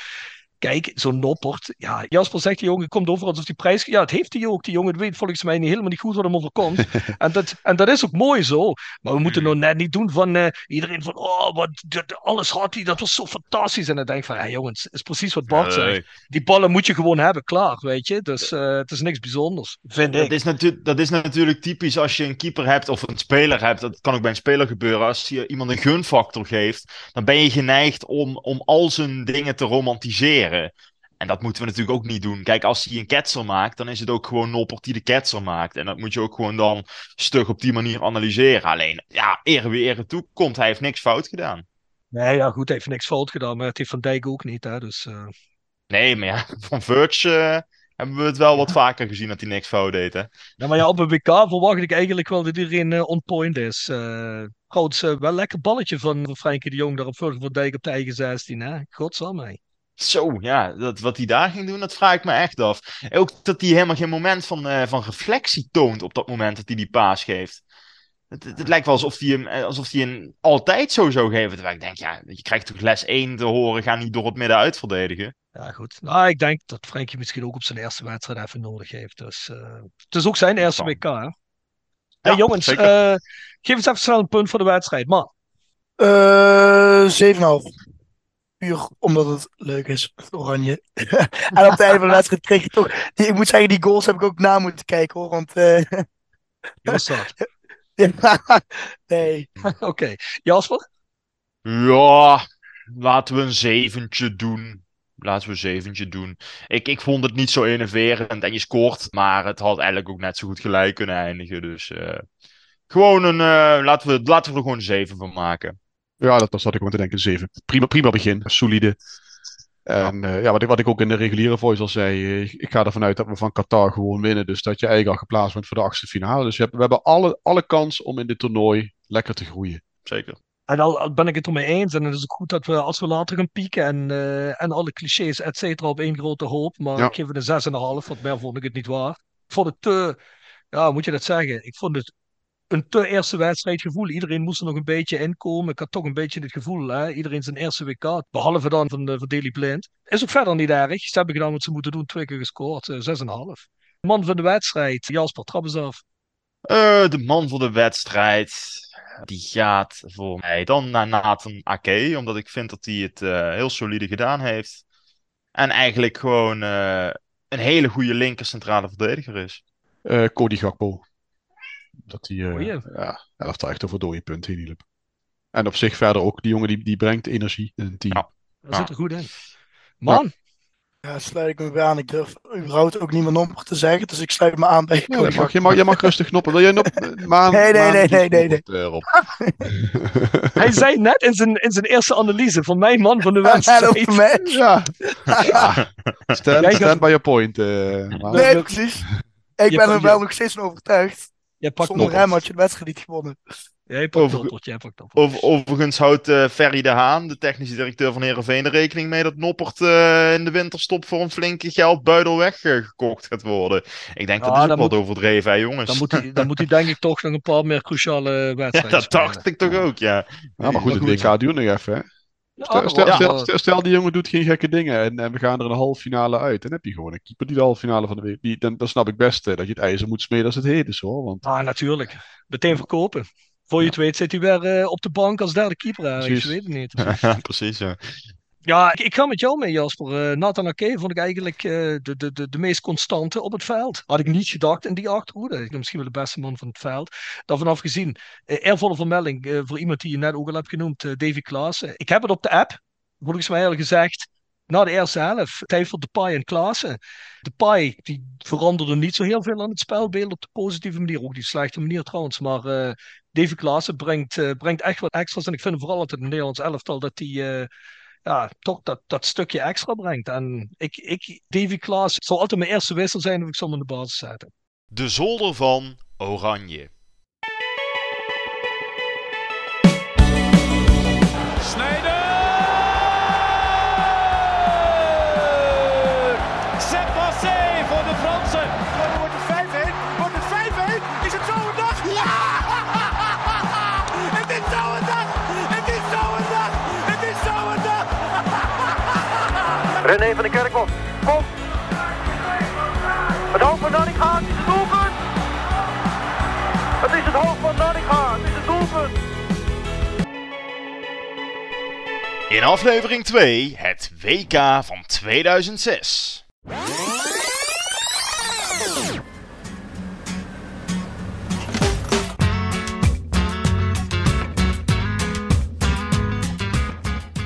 kijk, zo'n Noppert. Ja, Jasper zegt, die jongen komt over alsof die prijs... Ja, het heeft hij ook. Die jongen weet volgens mij niet, helemaal niet goed wat hem overkomt. en, dat, en dat is ook mooi zo. Maar we moeten nou net niet doen van eh, iedereen van... Oh, wat, dit- alles had hij, dat was zo fantastisch. En dan denk ik van, ja jongens, het is precies wat Bart zegt. Nee. Die ballen moet je gewoon hebben, klaar, weet je. Dus eh, het is niks bijzonders, vind Dat ik. is, dat is natuurlijk typisch als je een keeper hebt of een speler hebt. Dat kan ook bij een speler gebeuren. Als je iemand een gunfactor geeft, dan ben je geneigd om, om al zijn dingen te romantiseren. En dat moeten we natuurlijk ook niet doen. Kijk, als hij een ketser maakt, dan is het ook gewoon Noppert die de ketser maakt. En dat moet je ook gewoon dan stug op die manier analyseren. Alleen, ja, ere wie ere toekomt, hij heeft niks fout gedaan. Nee, ja, goed, hij heeft niks fout gedaan, maar het heeft Van Dijk ook niet, hè. Dus... eh, Nee, maar ja, van Virch eh, hebben we het wel wat vaker gezien dat hij niks fout deed, hè. Ja, maar ja, op een WK verwacht ik eigenlijk wel dat iedereen eh, on point is. Trouwens, wel lekker balletje van, van Frenkie de Jong daar op Virgil van Dijk op de eigen 16, hè? Godsamme. Zo, ja, dat, wat hij daar ging doen, dat vraag ik me echt af. Ook dat hij helemaal geen moment van, eh, van reflectie toont op dat moment dat hij die paas geeft. Het, het, het lijkt wel alsof hij hem, eh, alsof hij hem altijd zo zou geven. Terwijl ik denk, ja, je krijgt toch les 1 te horen, ga niet door het midden uitverdedigen. Ja, goed. Nou, ik denk dat Frenkie misschien ook op zijn eerste wedstrijd even nodig heeft. Dus eh, het is ook zijn eerste. WK, hè? Hey, jongens, zeker. eh, geef eens even snel een punt voor de wedstrijd. Man, Eh 7,5. Puur omdat het leuk is, het oranje. en op het einde van de wedstrijd kreeg je toch... die- ik moet zeggen, die goals heb ik ook na moeten kijken hoor. Want eh, nee. Oké. Jasper? Ja, laten we een zeventje doen. Laten we een zeventje doen. Ik, ik vond het niet zo enerverend en je scoort, maar het had eigenlijk ook net zo goed gelijk kunnen eindigen. Dus eh, gewoon een, eh, laten, we, laten we er gewoon een zeven van maken. Ja, dat, dat zat ik gewoon te denken. Zeven. Prima, prima begin. Solide. En eh, ja, wat, ik, wat ik ook in de reguliere voice al zei. eh, ik ga ervan uit dat we van Qatar gewoon winnen. Dus dat je eigenlijk al geplaatst bent voor de achtste finale. Dus je hebt, we hebben alle, alle kans om in dit toernooi lekker te groeien. Zeker. En al, ben ik het ermee eens. En het is ook goed dat we, als we later gaan pieken en, eh, en alle clichés, et cetera, op één grote hoop. Maar Ja. ik geef het een 6,5, want meer vond ik het niet waard. Ik vond het te, ja, hoe moet je dat zeggen? Ik vond het een te eerste wedstrijdgevoel. Iedereen moest er nog een beetje inkomen. Ik had toch een beetje het gevoel, hè? iedereen zijn eerste WK. Behalve dan van, de van Daily Blind. Is ook verder niet erg. Ze hebben gedaan wat ze moeten doen, twee keer gescoord, eh, 6,5. Man van de wedstrijd, Jasper, trap eens af. Eh, de man voor de wedstrijd. Die gaat voor mij dan naar Nathan Ake. Omdat ik vind dat hij het eh, heel solide gedaan heeft. En eigenlijk gewoon eh, een hele goede linker centrale verdediger is. Eh Cody Gakpo. Dat hij, eh Goeie. ja, elftal echt over dode punten heen hielp. En op zich verder ook, die jongen die, die brengt energie in een team. Ja. Dat Ja. zit er goed in. Man, Ja, sluit ik me bij aan. Ik durf überhaupt ook niet meer nomper te zeggen. Dus ik sluit me aan bij Ja, dat mag, je, mag, je mag rustig knoppen. Wil jij nog eh, maan? Nee, nee, maan- nee, nee, nee, nee. erop. hij zei net in zijn, in zijn eerste analyse van mijn man van de wedstrijd. Ja. ja. Stand, stand gaat- by your point. eh. Nee, precies. Ik Je ben er wel nog steeds van overtuigd. Jij pakt Zonder hem had je de wedstrijd niet gewonnen. Jij pakt Over- Noppert, jij pakt Noppert. Over, overigens houdt eh, Ferry de Haan, de technische directeur van Heerenveen, er rekening mee dat Noppert eh, in de winterstop voor een flinke geldbuidel weggekocht gaat worden. Ik denk Ja, dat is ook dan wat moet- overdreven, hè, jongens. Dan moet, hij, dan moet hij denk ik toch nog een paar meer cruciale ja, wedstrijden dat spelen. dacht ik toch ook, ja. Ja, maar goed, het. WK duurt nog even. Hè. Stel, stel, stel, stel, stel die jongen doet geen gekke dingen en, en we gaan er een halve finale uit. Dan heb je gewoon een keeper die de halve finale van de week. Die, dan, dan snap ik best eh, dat je het ijzer moet smeden als het heet is hoor. Want Ah, natuurlijk. Meteen verkopen. Voor je het weet zit hij weer eh, op de bank als derde keeper. Precies. Ik weet het niet. Precies, ja. Ja, ik, ga met jou mee, Jasper. Eh, Nathan Ake vond ik eigenlijk eh, de, de, de, de meest constante op het veld. Had ik niet gedacht in die achterhoede. Ik ben misschien wel de beste man van het veld. Daarvan afgezien, eh, eervolle vermelding voor iemand die je net ook al hebt genoemd, Davy Klaassen. Ik heb het op de app, volgens mij al gezegd, na de eerste helft. Tijd voor Depay en Klaassen. Depay, die veranderde niet zo heel veel aan het spelbeeld op de positieve manier. Ook die slechte manier trouwens. Maar eh Davy Klaassen brengt, brengt echt wat extra's. En ik vind vooral altijd het Nederlands elftal dat die... ja, toch dat, dat stukje extra brengt. En ik, ik, Davy Klaas zal altijd mijn eerste wissel zijn of ik zal hem in de basis zetten. De zolder van Oranje. René van der Kerkhoff, kom! Het hoofd van Nanninga, het is het doelpunt! Het is het hoofd van Nanninga, het is het doelpunt! In aflevering 2 het WK van 2006.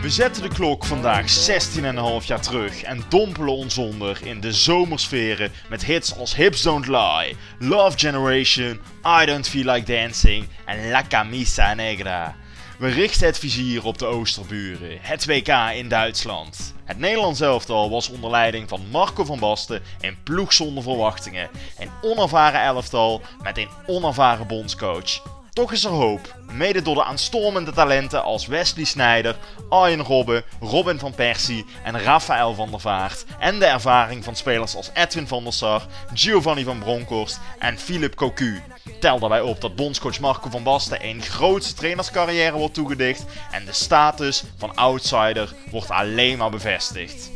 We zetten de klok vandaag 16,5 jaar terug en dompelen ons onder in de zomersferen met hits als Hips Don't Lie, Love Generation, I Don't Feel Like Dancing en La Camisa Negra. We richten het vizier op de Oosterburen, het WK in Duitsland. Het Nederlands elftal was onder leiding van Marco van Basten een ploeg zonder verwachtingen. Een onervaren elftal met een onervaren bondscoach. Toch is er hoop, mede door de aanstormende talenten als Wesley Sneijder, Arjen Robben, Robin van Persie en Rafael van der Vaart. En de ervaring van spelers als Edwin van der Sar, Giovanni van Bronckhorst en Philip Cocu. Tel daarbij op dat bondscoach Marco van Basten een grootste trainerscarrière wordt toegedicht en de status van outsider wordt alleen maar bevestigd.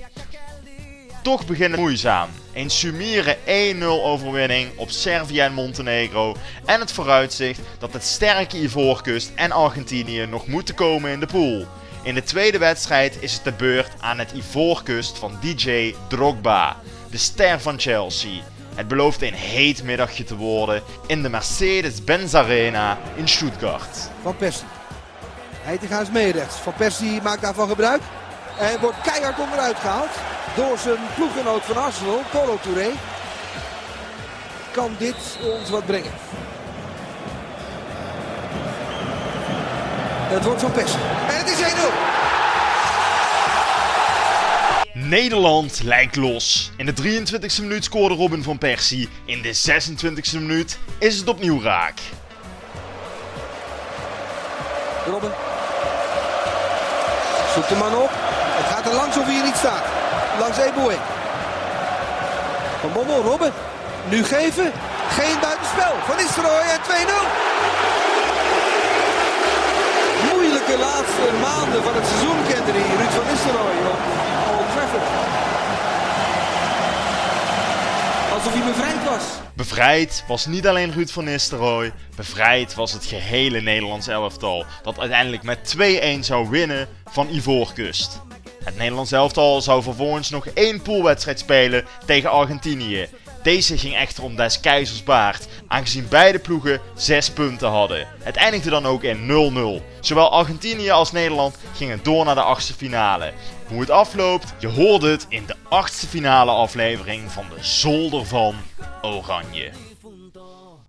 Toch begint het moeizaam. Een summiere 1-0 overwinning op Servië en Montenegro en het vooruitzicht dat het sterke Ivoorkust en Argentinië nog moeten komen in de pool. In de tweede wedstrijd is het de beurt aan het Ivoorkust van DJ Drogba, de ster van Chelsea. Het belooft een heet middagje te worden in de Mercedes-Benz Arena in Stuttgart. Van Persie. Heitinga is mee rechts. Van Persie maakt daarvan gebruik. En wordt keihard onderuit gehaald. Door zijn ploeggenoot van Arsenal, Colo Touré. Kan dit ons wat brengen? Het wordt Van Persie. En het is 1-0. Nederland lijkt los. In de 23e minuut scoorde Robin van Persie. In de 26e minuut is het opnieuw raak. Robben. Zoekt de man op. Langs of hier niet staat. Langs Eboe. Van Bommel, Robben. Nu geven. Geen buitenspel. Van Nistelrooy en 2-0. Moeilijke laatste maanden van het seizoen kende hij. Ruud van Nistelrooy Old Trafford. Alsof hij bevrijd was. Bevrijd was niet alleen Ruud van Nistelrooy, bevrijd was het gehele Nederlands elftal, dat uiteindelijk met 2-1 zou winnen van Ivoorkust. Het Nederlands elftal zou vervolgens nog één poolwedstrijd spelen tegen Argentinië. Deze ging echter om des keizers baard, aangezien beide ploegen 6 punten hadden. Het eindigde dan ook in 0-0. Zowel Argentinië als Nederland gingen door naar de achtste finale. Hoe het afloopt, je hoort het in de achtste finale aflevering van de Zolder van Oranje.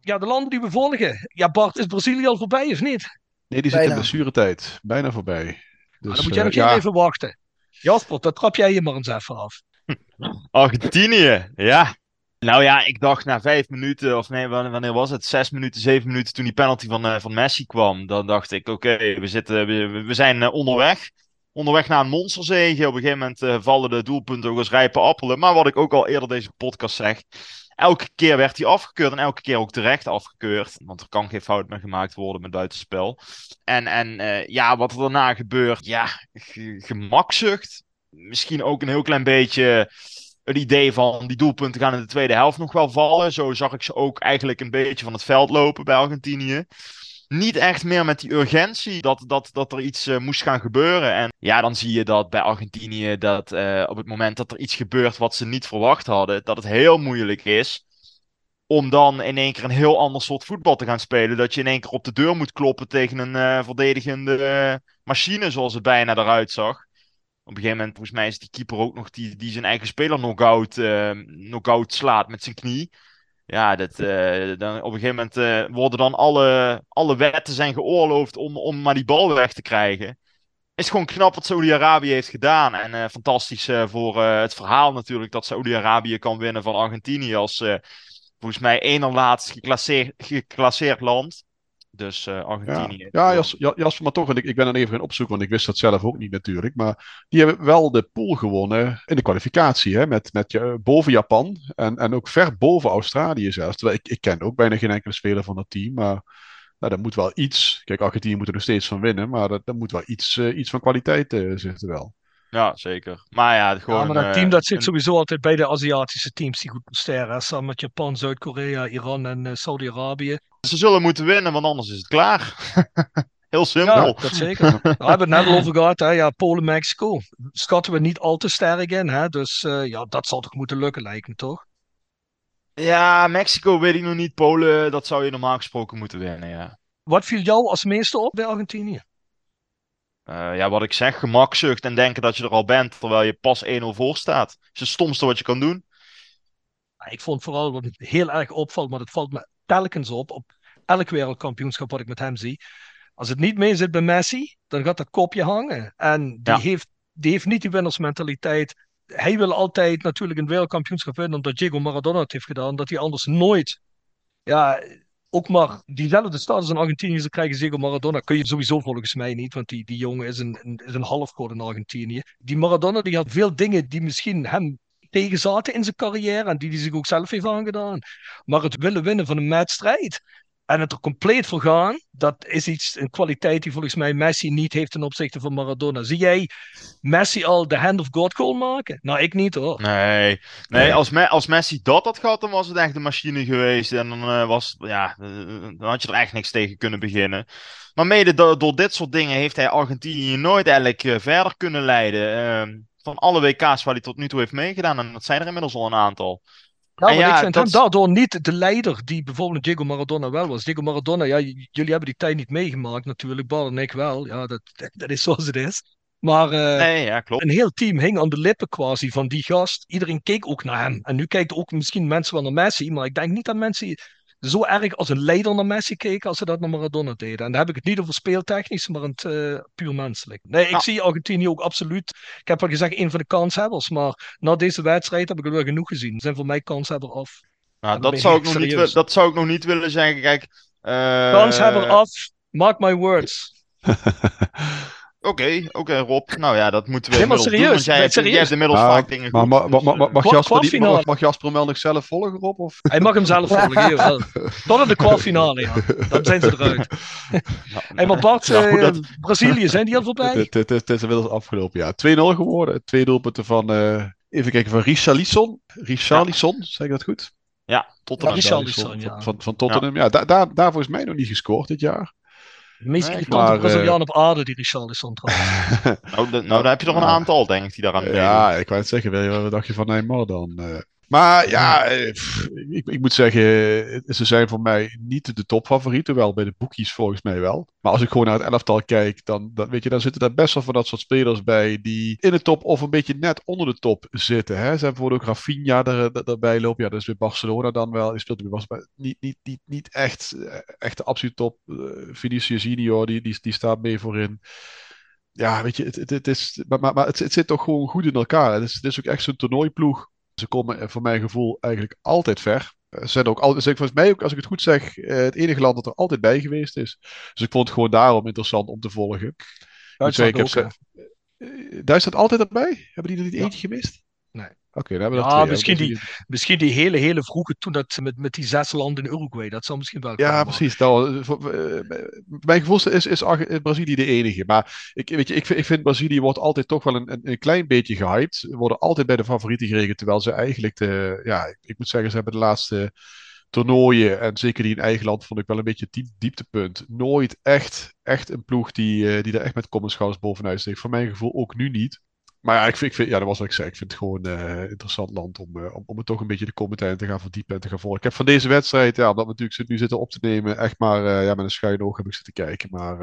Ja, de landen die we volgen. Ja, Bart, is Brazilië al voorbij of niet? Nee, die zit in blessuretijd. Bijna voorbij. Dus, Nou, dan moet jij eh, nog ja, even wachten. Jasper, dat trap jij je maar eens even af. Argentinië, ja. Nou ja, ik dacht na vijf minuten, of nee, wanneer was het? Zes minuten, zeven minuten toen die penalty van, eh, van Messi kwam. Dan dacht ik, oké, we, zitten, we, we zijn eh, onderweg. Onderweg naar een monsterzege. Op een gegeven moment eh, vallen de doelpunten ook als rijpe appelen. Maar wat ik ook al eerder deze podcast zeg. Elke keer werd hij afgekeurd en elke keer ook terecht afgekeurd. Want er kan geen fout meer gemaakt worden met buitenspel. En, en eh, ja, wat er daarna gebeurt, ja, ge- gemakzucht. Misschien ook een heel klein beetje het idee van die doelpunten gaan in de tweede helft nog wel vallen. Zo zag ik ze ook eigenlijk een beetje van het veld lopen bij Argentinië. Niet echt meer met die urgentie dat, dat, dat er iets eh, moest gaan gebeuren. En ja, dan zie je dat bij Argentinië dat eh, op het moment dat er iets gebeurt wat ze niet verwacht hadden, dat het heel moeilijk is om dan in één keer een heel ander soort voetbal te gaan spelen. Dat je in één keer op de deur moet kloppen tegen een eh, verdedigende machine, zoals het bijna eruit zag. Op een gegeven moment, volgens mij, is die keeper ook nog die, die zijn eigen speler knock-out knock-out slaat met zijn knie. Ja, dat, eh, dan, op een gegeven moment eh, worden dan alle, alle wetten zijn geoorloofd om, om maar die bal weg te krijgen. is gewoon knap wat Saudi-Arabië heeft gedaan. En eh, fantastisch voor het verhaal natuurlijk dat Saudi-Arabië kan winnen van Argentinië als volgens mij één al laatst geclasseerd, geclasseerd land. Dus eh, Argentinië. ja Jas- Ja- Jasper, maar toch, en ik, ik ben er even gaan opzoeken, want ik wist dat zelf ook niet natuurlijk. Maar die hebben wel de pool gewonnen in de kwalificatie, hè, met, met je, boven Japan en, en ook ver boven Australië zelfs. Terwijl ik, ik ken ook bijna geen enkele speler van dat team, maar nou, dat moet wel iets. Kijk, Argentinië moet er nog steeds van winnen, maar dat, dat moet wel iets, eh, iets van kwaliteit eh, zitten wel. Ja, zeker. Maar ja, gewoon. Ja, maar dat team dat zit sowieso altijd bij de Aziatische teams die goed presteren. Samen met Japan, Zuid-Korea, Iran en Saudi-Arabië. Ze zullen moeten winnen, want anders is het klaar. Heel simpel. Ja, dat zeker. Daar hebben we het net al over gehad. Hè? Ja, Polen, Mexico. Schatten we niet al te sterk in. Hè? Dus eh, ja, dat zal toch moeten lukken, lijkt me toch? Ja, Mexico weet ik nog niet. Polen, dat zou je normaal gesproken moeten winnen, ja. Wat viel jou als meeste op bij Argentinië? Eh, ja, wat ik zeg, gemakzucht en denken dat je er al bent terwijl je pas 1-0 voor staat. Is het stomste wat je kan doen. Ik vond vooral wat heel erg opvalt, maar dat valt me telkens op, op elk wereldkampioenschap wat ik met hem zie. Als het niet mee zit bij Messi, dan gaat dat kopje hangen. En die, Ja. heeft, die heeft niet die winnersmentaliteit. Hij wil altijd natuurlijk een wereldkampioenschap winnen, omdat Diego Maradona het heeft gedaan, dat hij anders nooit, ja, ook maar diezelfde status in Argentinië zou krijgen, Diego Maradona, kun je sowieso volgens mij niet, want die, die jongen is een, een, is een halfgod in Argentinië. Die Maradona, die had veel dingen die misschien hem tegenzaten in zijn carrière en die hij zich ook zelf heeft aangedaan. Maar het willen winnen van een wedstrijd en het er compleet voor gaan, dat is iets, een kwaliteit die volgens mij Messi niet heeft ten opzichte van Maradona. Zie jij Messi al de hand of God goal maken? Nou, ik niet hoor. Nee, nee. Als, Me- als Messi dat had gehad, dan was het echt een machine geweest. En dan, eh, was, ja, eh, dan had je er echt niks tegen kunnen beginnen. Maar mede do- door dit soort dingen heeft hij Argentinië nooit eigenlijk eh, verder kunnen leiden. Ehm, van alle WK's waar hij tot nu toe heeft meegedaan, en dat zijn er inmiddels al een aantal. Ja, En maar ja, ik vind dat hem daardoor niet de leider die bijvoorbeeld Diego Maradona wel was. Diego Maradona, ja, jullie hebben die tijd niet meegemaakt natuurlijk, Bal en ik wel. Ja, dat, dat is zoals het is. Maar eh, Nee, ja, klopt. een heel team hing aan de lippen quasi van die gast. Iedereen keek ook naar hem. En nu kijkt ook misschien mensen wel naar Messi, maar ik denk niet dat mensen zo erg als een leider naar Messi keken als ze dat naar Maradona deden. En daar heb ik het niet over speeltechnisch, maar het eh, puur menselijk. Nee, ik Ja. zie Argentinië ook absoluut. Ik heb al gezegd, een van de kanshebbers. Maar na deze wedstrijd heb ik er wel genoeg gezien. Ze zijn voor mij kanshebber af. Nou, dat, zou ik nog niet, serieus. dat zou ik nog niet willen zeggen. Kijk, eh, Kanshebber af. Mark my words. Oké, oké Rob. Nou ja, dat moeten we doen, serieus, want jij, hebt, serieus. jij hebt inmiddels Maar- vaak dingen Maar, goed. maar, maar, maar- maar- mag, Jasper die, mag, mag Jasper hem wel nog zelf volgen, Rob? Of? Hij mag hem zelf volgen, jawel. Tot in de kwartfinale, ja. Dan zijn ze eruit. nou, Hey, maar Bart, nou, eh, dat- Brazilië, zijn die al voorbij? Het, het, het is inmiddels afgelopen, ja. 2-0 geworden. Twee doelpunten van, eh, even kijken, van Richarlison. Richarlison, zeg ik dat goed? Ja, Tottenham. Ja, Richarlison, van, ja. van, van Tottenham. Ja, daar, daar, daar volgens mij nog niet gescoord dit jaar. De meest Nee, irritante maar, Braziliaan op aarde, die Richarlison trouwens. Nou, de- nou, daar heb je er een aantal, denk ik, die daaraan meedoen. Ja, ik wou het zeggen. wil je- Wat dacht je van Neymar dan? Eh? maar ja, eh, pff, ik, ik moet zeggen, eh, ze zijn voor mij niet de topfavorieten. Wel bij de boekies volgens mij wel. Maar als ik gewoon naar het elftal kijk, dan, dan, weet je, dan zitten daar best wel van dat soort spelers bij die in de top of een beetje net onder de top zitten. Hè? Ze hebben bijvoorbeeld ook Rafinha er, er- erbij lopen. Ja, dat is bij Barcelona dan wel. Die speelt bij Barcelona. Niet, niet, niet, niet echt, eh, echt de absolute top. Eh, Vinicius Junior, die, die, die staat mee voorin ja, weet je, het, het, het is, maar, maar, maar het, het zit toch gewoon goed in elkaar. Het is, het is ook echt zo'n toernooiploeg. Ze komen eh, voor mijn gevoel eigenlijk altijd ver. Eh, Ze zijn ook altijd, volgens mij ook, als ik het goed zeg, eh, het enige land dat er altijd bij geweest is. Dus ik vond het gewoon daarom interessant om te volgen. Duitsland ik heb Duitsland altijd erbij? Hebben die er niet Ja. eentje gemist? Oké, hebben we Ja, twee. misschien Ja, die, misschien die hele, hele vroege, toen dat met, met die zes landen in Uruguay, dat zal misschien wel Ja, precies. Nou, eh, mijn gevoel is, is is Brazilië de enige. Maar ik, weet je, ik, vind, ik vind Brazilië wordt altijd toch wel een, een, klein beetje gehyped. Ze worden altijd bij de favorieten gerekend. Terwijl ze eigenlijk, de, ja, ik, moet zeggen, ze hebben de laatste toernooien. En zeker die in eigen land vond ik wel een beetje diep, dieptepunt. Nooit echt, echt een ploeg die, eh, die er echt met kom en schouders bovenuit steekt. Voor mijn gevoel ook nu niet. Maar ja, ik vind, ik vind, ja, dat was wat ik zei. Ik vind het gewoon eh, interessant land om, eh, om, om het toch een beetje de commentaar te gaan verdiepen en te gaan volgen. Ik heb van deze wedstrijd, ja, omdat we natuurlijk nu zitten op te nemen, echt maar eh, ja, met een schuin oog heb ik zitten kijken. Maar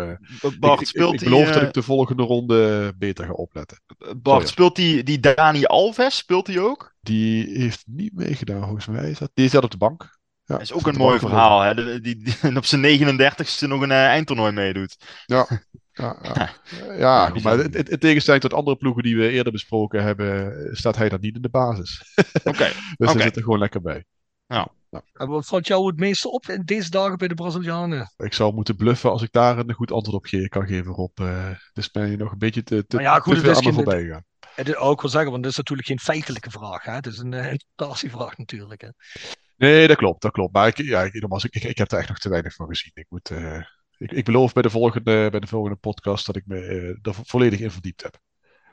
Bart, ik, ik, speelt ik die, beloof dat ik de volgende ronde beter ga opletten. Bart, Sorry. speelt die, die Dani Alves, speelt die ook? Die heeft niet meegedaan, volgens mij. Is dat, die zat op de bank. Ja, Dat is ook een mooi verhaal, hè? Die, die, op zijn 39ste nog een eindtoernooi meedoet. Ja, Ja, ja. ja goed, maar in, in tegenstelling tot andere ploegen die we eerder besproken hebben, staat hij dan niet in de basis. Oké. dus Oké. hij zit er gewoon lekker bij. En wat valt jou het meeste op in deze dagen bij de Brazilianen? Ik zou moeten bluffen als ik daar een goed antwoord op ge- kan geven, Rob. Eh dus ben je nog een beetje te, te, Nou ja, goed, te het veel aan me voorbij gegaan. Het is ook wel zeggen, want dat is natuurlijk geen feitelijke vraag. Hè? Het is een uh, interpretatievraag natuurlijk. Hè? Nee, dat klopt, dat klopt. Maar ik, ja, ik, nogmaals, ik, ik, ik heb er echt nog te weinig van gezien. Ik, moet, eh, ik, ik beloof bij de, volgende, bij de volgende podcast dat ik me eh, er vo- volledig in verdiept heb.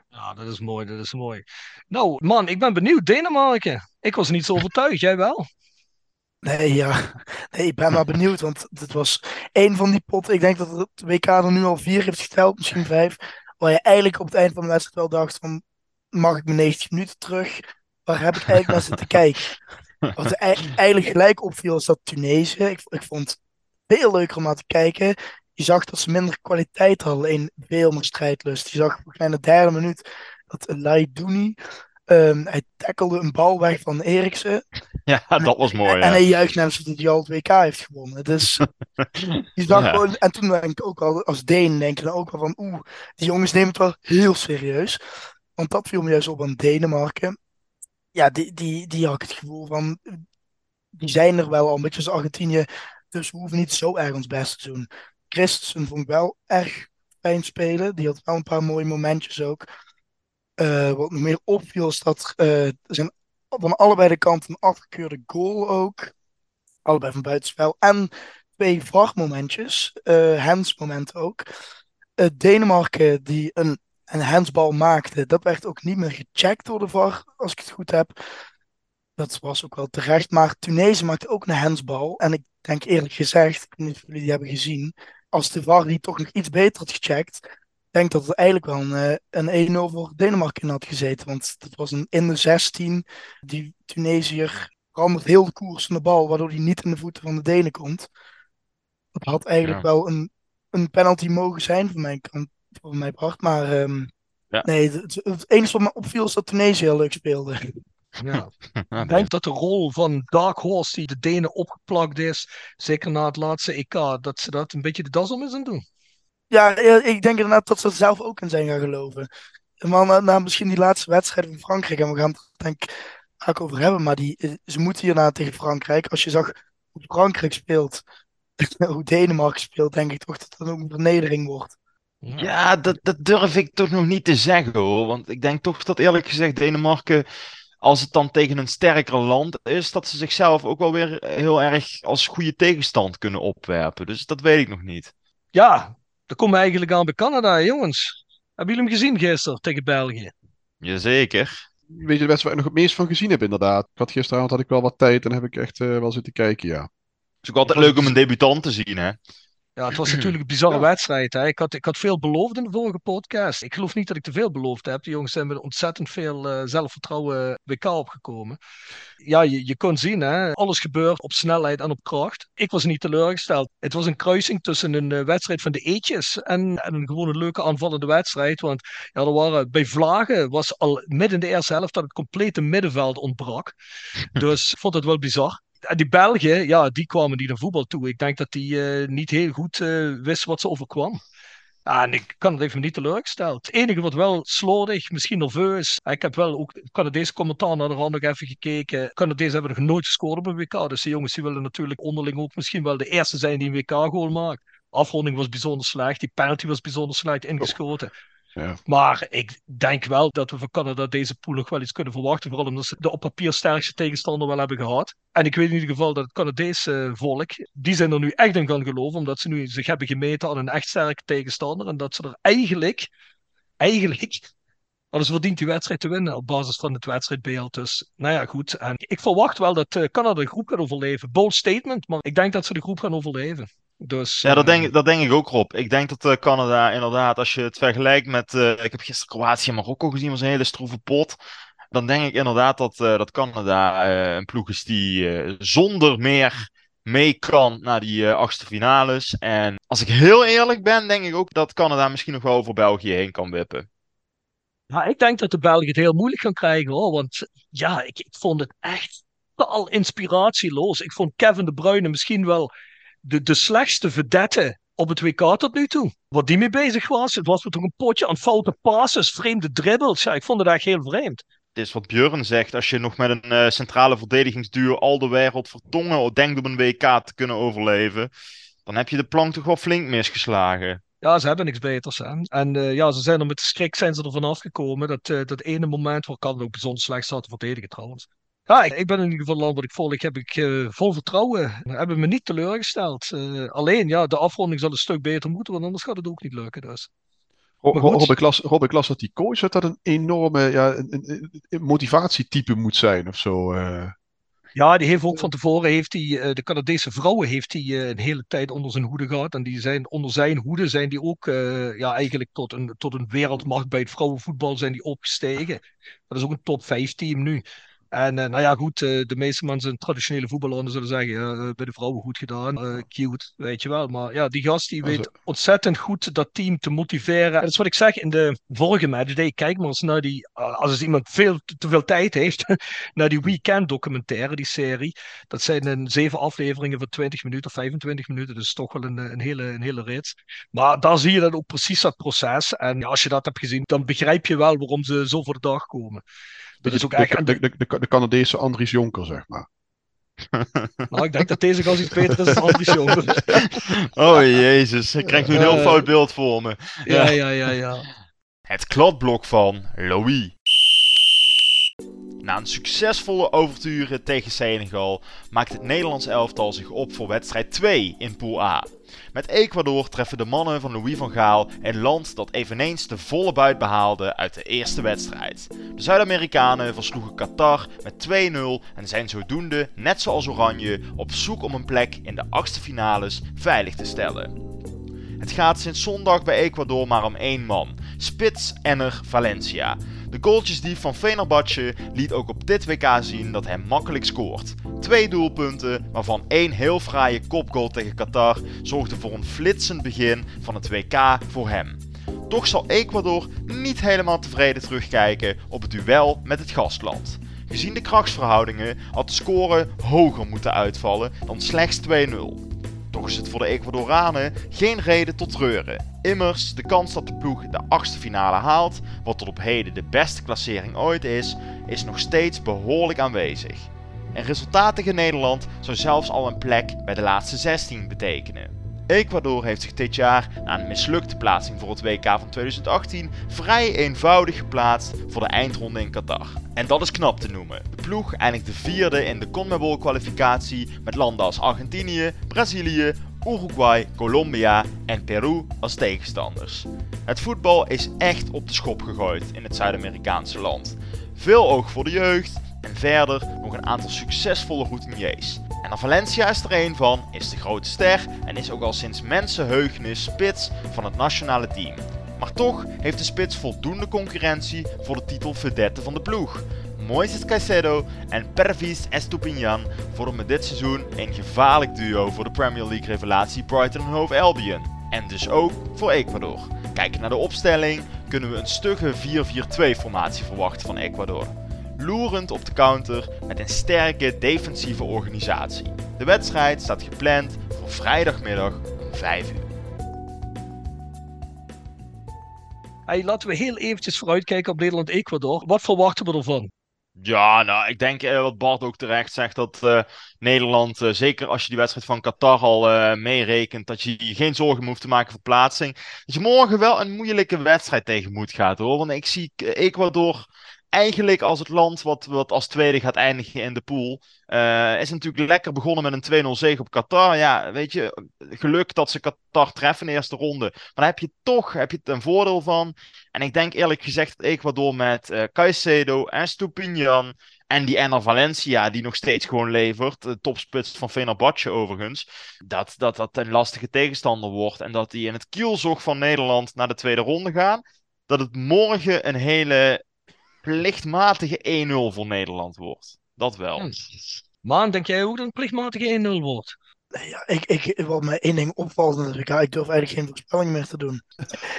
Ja, dat is mooi, dat is mooi. Nou, man, ik ben benieuwd. Denemarken. Ik was niet zo overtuigd, jij wel? Nee, ja. Nee, ik ben maar benieuwd, want het was één van die potten. Ik denk dat het WK er nu al vier heeft geteld, misschien vijf. Waar je eigenlijk op het eind van de wedstrijd wel dacht van, mag ik mijn 90 minuten terug? Waar heb ik eigenlijk naar zitten kijken? Wat er ei- eigenlijk gelijk opviel is dat Tunesië. Ik, ik vond veel leuker om naar te kijken. Je zag dat ze minder kwaliteit hadden in veel meer strijdlust. Je zag volgens mij in de derde minuut dat Laidouni, ehm hij tackelde een bal weg van Eriksen. Ja, dat was mooi. En Ja. hij juicht net alsof hij al het WK heeft gewonnen. Dus je zag Ja. gewoon, en toen denk ik ook al, als Deen denk je dan ook wel van, oeh, die jongens nemen het wel heel serieus. Want dat viel me juist op aan Denemarken. Ja, die, die, die had ik het gevoel van, die zijn er wel al een beetje als Argentinië. Dus we hoeven niet zo erg ons best te doen. Christensen vond ik wel erg fijn spelen. Die had wel een paar mooie momentjes ook. Eh, wat nog meer opviel is dat er zijn van allebei de kanten een afgekeurde goal ook. Allebei van buitenspel. En twee VAR-momentjes. eh hands-momenten ook. Eh, Denemarken die een, een handsbal maakte. Dat werd ook niet meer gecheckt door de VAR, als ik het goed heb. Dat was ook wel terecht. Maar Tunesië maakte ook een handsbal. En ik denk eerlijk gezegd, ik weet niet of jullie die hebben gezien. Als de VAR die toch nog iets beter had gecheckt. Denk dat het eigenlijk wel een, eh, een 1-0 voor Denemarken in had gezeten. Want dat was een in de 16. Die Tunesiër rammelt heel de koers van de bal. Waardoor hij niet in de voeten van de Denen komt. Dat had eigenlijk Ja. wel een, een penalty mogen zijn voor mijn kant. Voor mijn part. Maar ehm, Ja. nee, het, het enige wat me opviel is dat Tunesië heel leuk speelde. Ja. Ja, Ik denk dat de rol van Dark Horse die de Denen opgeplakt is, zeker na het laatste EK, dat ze dat een beetje de das om is aan het doen. Ja, ik denk inderdaad dat ze er zelf ook in zijn gaan geloven. Maar na, na misschien die laatste wedstrijd van Frankrijk, en we gaan het denk ik vaak over hebben, maar die, eh, ze moeten hierna tegen Frankrijk. Als je zag hoe Frankrijk speelt, hoe Denemarken speelt, denk ik toch dat het ook een vernedering wordt. Ja, dat, dat durf ik toch nog niet te zeggen hoor. Want ik denk toch dat eerlijk gezegd Denemarken, als het dan tegen een sterker land is, dat ze zichzelf ook wel weer heel erg als goede tegenstand kunnen opwerpen. Dus dat weet ik nog niet. Ja, dan komen we eigenlijk aan bij Canada, jongens. Hebben jullie hem gezien gisteren tegen België? Jazeker. Weet je de wedstrijd waar ik nog het meest van gezien heb, inderdaad. Ik had gisteravond had ik wel wat tijd en heb ik echt eh, wel zitten kijken, ja. Het is ook altijd leuk om een debutant te zien, hè? Ja, het was natuurlijk een bizarre Ja. wedstrijd. Hè. Ik, had, ik had veel beloofd in de vorige podcast. Ik geloof niet dat ik te veel beloofd heb. Die jongens zijn met ontzettend veel eh, zelfvertrouwen WK opgekomen. Ja, je, je kon zien, hè, alles gebeurt op snelheid en op kracht. Ik was niet teleurgesteld. Het was een kruising tussen een eh, wedstrijd van de eetjes en, en een gewone leuke aanvallende wedstrijd. Want ja, er waren, bij Vlagen was al midden in de eerste helft dat het complete middenveld ontbrak. Dus ik vond het wel bizar. En die Belgen, ja, die kwamen niet naar voetbal toe. Ik denk dat die eh, niet heel goed eh, wisten wat ze overkwam. Ja, en ik kan het even niet teleurgesteld. Het enige wat wel slordig, misschien nerveus. Ik heb wel ook Canadese commentaar naar de rand nog even gekeken. Canadezen hebben nog nooit gescoord op een WK. Dus die jongens die willen natuurlijk onderling ook misschien wel de eerste zijn die een WK-goal maakt. Afronding was bijzonder slecht. Die penalty was bijzonder slecht ingeschoten. Ja. Maar ik denk wel dat we van Canada deze pool nog wel iets kunnen verwachten. Vooral omdat ze de op papier sterkste tegenstander wel hebben gehad. En ik weet in ieder geval dat het Canadese volk, die zijn er nu echt in gaan geloven. Omdat ze nu zich hebben gemeten aan een echt sterke tegenstander. En dat ze er eigenlijk, eigenlijk, hadden ze verdiend die wedstrijd te winnen op basis van het wedstrijdbeeld. Dus nou ja, goed. En ik verwacht wel dat eh, Canada de groep gaat overleven. Bold statement, maar ik denk dat ze de groep gaan overleven. Dus, Ja, dat eh, denk, ik- dat denk ik ook, Rob. Ik denk dat eh, Canada inderdaad, als je het vergelijkt met... eh, ik heb gisteren Kroatië en Marokko gezien, was een hele stroeve pot. Dan denk ik inderdaad dat, eh, dat Canada eh, een ploeg is die eh, zonder meer mee kan naar die achtste finales. En als ik heel eerlijk ben, denk ik ook dat Canada misschien nog wel over België heen kan wippen. Ja, ik denk dat de Belgen het heel moeilijk gaan krijgen hoor. Want ja, ik, ik vond het echt totaal inspiratieloos. Ik vond Kevin De Bruyne misschien wel de, de slechtste vedette op het WK tot nu toe. Wat die mee bezig was, het was toch een potje aan foute passes, vreemde dribbles. Ja, ik vond het eigenlijk heel vreemd. Het is wat Björn zegt, als je nog met een uh, centrale verdedigingsduo al de wereld vertongen denkt op een WK te kunnen overleven, dan heb je de plank toch wel flink misgeslagen. Ja, ze hebben niks beters. Hè? En uh, ja, ze zijn er met de schrik zijn ze er vanaf gekomen. Dat, uh, dat ene moment waar kan ook bijzonder slecht staat te verdedigen trouwens. Ja, ik, ik, ben in ieder geval land wat ik volg. Heb ik uh, vol vertrouwen. Hebben me niet teleurgesteld. alleen, ja, de afronding zal een stuk beter moeten, want anders gaat het ook niet lukken. Dus. Rob, ik las, las dat die coach dat, dat een enorme ja, een, een, een motivatietype moet zijn of zo. Ja, die heeft ook van tevoren, heeft die, de Canadese vrouwen heeft hij een hele tijd onder zijn hoede gehad. En die zijn, onder zijn hoede zijn die ook uh, ja, eigenlijk tot een, tot een wereldmacht bij het vrouwenvoetbal zijn die opgestegen. Dat is ook een top 5 team nu. En uh, nou ja, goed, uh, de meeste mensen, traditionele voetballers, zullen zeggen, uh, bij de vrouwen goed gedaan, cute, weet je wel. Maar ja, die gast die weet ontzettend goed dat team te motiveren. En dat is wat ik zeg in de vorige matchday. Kijk maar eens naar die, als iemand veel te veel tijd heeft, naar die weekend documentaire, die serie. Dat zijn een zeven afleveringen van 20 minuten of 25 minuten, dus toch wel een, een, hele, een hele rits. Maar daar zie je dan ook precies dat proces. En ja, als je dat hebt gezien, dan begrijp je wel waarom ze zo voor de dag komen. Dat is ook de, de, de, de, de Canadese Andries Jonker, zeg maar. nou, ik denk dat deze gast iets beter is dan Andries Jonker. oh jezus, ik krijg nu een heel uh, fout beeld voor me. Ja, ja, ja, ja. Het kladblok van Louis. Na een succesvolle overture tegen Senegal maakt het Nederlands elftal zich op voor wedstrijd 2 in Pool A. Met Ecuador treffen de mannen van Louis van Gaal een land dat eveneens de volle buit behaalde uit de eerste wedstrijd. De Zuid-Amerikanen versloegen Qatar met 2-0 en zijn zodoende, net zoals Oranje, op zoek om een plek in de achtste finales veilig te stellen. Het gaat sinds zondag bij Ecuador maar om één man, spits Enner Valencia. De goaltjesdief van Fenerbahce liet ook op dit WK zien dat hij makkelijk scoort. Twee doelpunten, waarvan één heel fraaie kopgoal tegen Qatar, zorgde voor een flitsend begin van het WK voor hem. Toch zal Ecuador niet helemaal tevreden terugkijken op het duel met het gastland. Gezien de krachtsverhoudingen had de score hoger moeten uitvallen dan slechts 2-0. Toch is het voor de Ecuadoranen geen reden tot treuren. Immers, de kans dat de ploeg de achtste finale haalt, wat tot op heden de beste klassering ooit is, is nog steeds behoorlijk aanwezig. Een resultaat tegen Nederland zou zelfs al een plek bij de laatste 16 betekenen. Ecuador heeft zich dit jaar na een mislukte plaatsing voor het WK van 2018 vrij eenvoudig geplaatst voor de eindronde in Qatar. En dat is knap te noemen. De ploeg eindigde vierde in de CONMEBOL kwalificatie met landen als Argentinië, Brazilië, Uruguay, Colombia en Peru als tegenstanders. Het voetbal is echt op de schop gegooid in het Zuid-Amerikaanse land. Veel oog voor de jeugd en verder nog een aantal succesvolle routiniers. En Valencia is er een van, is de grote ster en is ook al sinds mensenheugenis spits van het nationale team. Maar toch heeft de spits voldoende concurrentie voor de titel vedette van de ploeg. Moises Caicedo en Pervis Estupiñan vormen dit seizoen een gevaarlijk duo voor de Premier League revelatie Brighton Hove Albion. En dus ook voor Ecuador. Kijken naar de opstelling kunnen we een stugge 4-4-2 formatie verwachten van Ecuador loerend op de counter met een sterke defensieve organisatie. De wedstrijd staat gepland voor vrijdagmiddag om 5 uur. Hey, laten we heel eventjes vooruitkijken op Nederland-Ecuador. Wat verwachten we ervan? Ja, nou, ik denk uh, wat Bart ook terecht zegt, dat uh, Nederland, uh, zeker als je die wedstrijd van Qatar al meerekent, dat je je geen zorgen hoeft te maken voor plaatsing. Dat je morgen wel een moeilijke wedstrijd tegen moet gaan, hoor. Want ik zie Ecuador eigenlijk als het land wat, wat als tweede gaat eindigen in de pool. Uh, is natuurlijk lekker begonnen met een 2-0 zege op Qatar. Ja, weet je, geluk dat ze Qatar treffen in de eerste ronde. Maar daar heb je toch heb je een voordeel van. En ik denk eerlijk gezegd dat Ecuador met uh, Caicedo en Stupinian en die Enner Valencia, die nog steeds gewoon levert. De topspits van Fenerbahce overigens. Dat, dat dat een lastige tegenstander wordt. En dat die in het kielzog van Nederland naar de tweede ronde gaan. Dat het morgen een hele plichtmatige 1-0 voor Nederland wordt. Dat wel. Hm. Maan, denk jij ook dat een plichtmatige 1-0 wordt? Ja, ik, ik, wat mij één ding opvalt ik durf eigenlijk geen voorspelling meer te doen.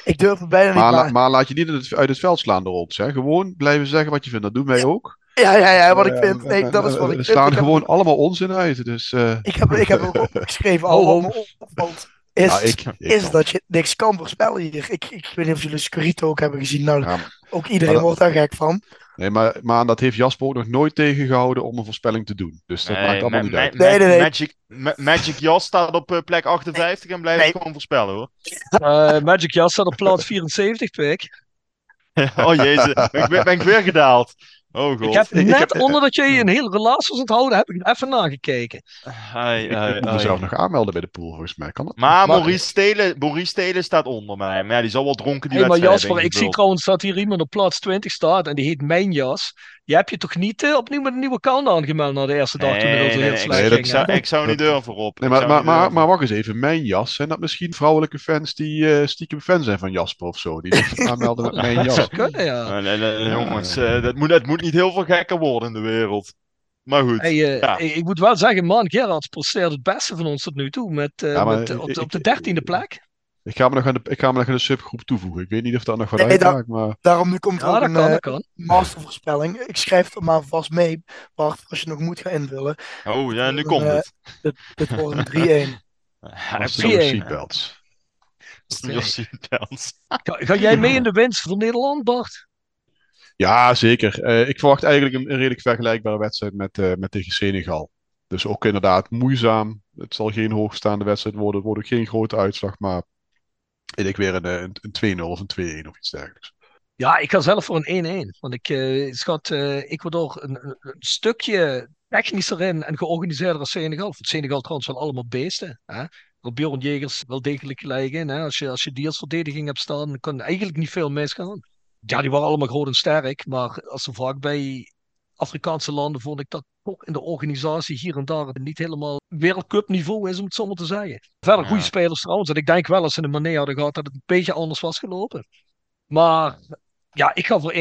ik durf het bijna niet maar, maar... maar laat je niet uit het veld slaan door ons. Hè? Gewoon blijven zeggen wat je vindt. Dat doen wij ook. Ja, ja, ja, wat ik vind. Nee, dat is wat ik We vind. Ik gewoon heb- allemaal onzin uit. Dus, eh, Ik heb, ik heb ook opgeschreven al wat me opvalt. is, Ja, ik, ik is kan. dat je niks kan voorspellen hier. Ik, ik weet niet of jullie Scorito ook hebben gezien. Nou, Ja, ook iedereen dat- wordt daar gek van. nee, maar, maar dat heeft Jasper ook nog nooit tegengehouden om een voorspelling te doen. Dus dat Nee, maakt allemaal Ma- niet uit. Nee, nee, nee. Magic, Ma- Magic Jas staat op eh, plek 58 en blijft Nee. gewoon voorspellen hoor. Eh, Magic Jas staat op plaats 74, Pik. oh jezus, ben ben ik weer gedaald. Oh god. Ik heb ik net heb- onder dat jij een hele relatie was aan het houden, heb ik even nagekeken. Ai, Ik, ai, ik moet ai. mezelf nog aanmelden bij de pool, volgens mij. Kan dat? Maar Maurice Stelen, Maurice Stelen staat onder mij. Maar ja, die zal wel dronken die Hé, maar Jasper, hebben ik zie trouwens dat hier iemand op plaats 20 staat en die heet Mijn Jas. Je hebt je toch niet eh, opnieuw met een nieuwe account aangemeld na de eerste dag toen het zo heel slecht nee, ging? ik, zou, ik zou niet durven op. Nee, maar, maar, maar, maar wacht eens even. Mijn jas. Zijn dat misschien vrouwelijke fans die eh, stiekem fan zijn van Jasper of zo? Die zich aanmelden met mijn Dat jas. zou kunnen, ja. Nee, nee, nee, jongens, eh, dat, moet, dat moet niet heel veel gekker worden in de wereld. Maar goed. Hey, Ja. ik, ik moet wel zeggen, man, Gerard presteert het beste van ons tot nu toe. Met, Ja, maar met, op, de, ik- op de ik- dertiende plek. Ik ga, me nog aan de, ik ga me nog aan de subgroep toevoegen. Ik weet niet of dat nog wat Nee, uitmaakt, maar... Daarom nu komt er Ja, ook dat een kan, eh, kan. mastervoorspelling. Ik schrijf het er maar vast mee, Bart, als je nog moet gaan invullen. Oh, ja, nu Dan, komt eh, het. Dit, dit wordt een 3-1. Hij heeft 3-1. seatbelts. zo'n seatbelts. Ga, ga jij mee in de winst voor Nederland, Bart? Ja, zeker. Eh, ik verwacht eigenlijk een, een redelijk vergelijkbare wedstrijd met, eh, met tegen Senegal. Dus ook inderdaad moeizaam. Het zal geen hoogstaande wedstrijd worden. Het wordt ook geen grote uitslag. Maar ik denk weer een, eh, een, een 2-0 of een 2-1 of iets dergelijks. Ja, ik ga zelf voor een 1-1. Want ik eh, schat eh Ecuador een, een, stukje technischer in en georganiseerder dan Senegal. Want Senegal trouwens wel allemaal beesten. Hè? Bjorn Jegers wel degelijk gelijk in. Hè? Als, je, als je die als verdediging hebt staan, kan eigenlijk niet veel misgaan. Ja, die waren allemaal groot en sterk. Maar als ze vaak bij Afrikaanse landen vond ik dat toch in de organisatie hier en daar niet helemaal wereldcup niveau is, om het zo maar te zeggen. Verder goede Ja. spelers trouwens. En ik denk wel als ze een manier hadden gehad dat het een beetje anders was gelopen. Maar ja, ik ga voor 1-1.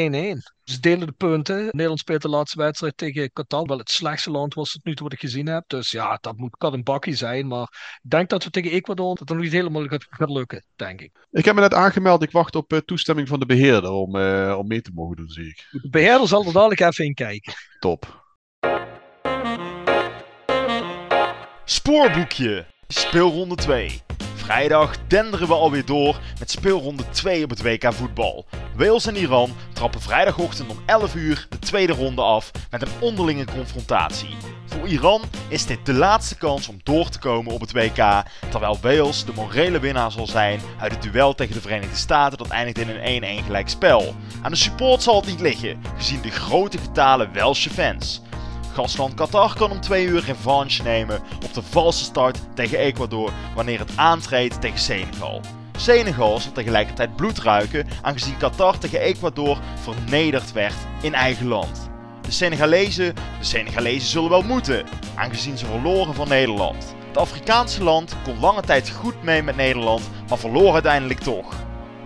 Ze delen de punten. Nederland speelt de laatste wedstrijd tegen Qatar. Wel het slechtste land was het nu toe wat ik gezien heb. Dus ja, dat moet, kan een bakje zijn. Maar ik denk dat we tegen Ecuador dat nog niet helemaal gaat, gaat lukken, denk ik. Ik heb me net aangemeld. Ik wacht op eh, toestemming van de beheerder om, eh, om mee te mogen doen, zie ik. De beheerder zal er dadelijk even in kijken. Top. Spoorboekje. Speelronde 2. Vrijdag denderen we alweer door met speelronde 2 op het WK voetbal. Wales en Iran trappen vrijdagochtend om 11 uur de tweede ronde af met een onderlinge confrontatie. Voor Iran is dit de laatste kans om door te komen op het WK, terwijl Wales de morele winnaar zal zijn uit het duel tegen de Verenigde Staten dat eindigt in een 1-1 gelijk spel. Aan de support zal het niet liggen, gezien de grote getalen Welsche fans. Gastland Qatar kan om 2 uur revanche nemen op de valse start tegen Ecuador wanneer het aantreedt tegen Senegal. Senegal zal tegelijkertijd bloed ruiken aangezien Qatar tegen Ecuador vernederd werd in eigen land. De Senegalezen, de Senegalezen zullen wel moeten, aangezien ze verloren van Nederland. Het Afrikaanse land kon lange tijd goed mee met Nederland, maar verloor uiteindelijk toch.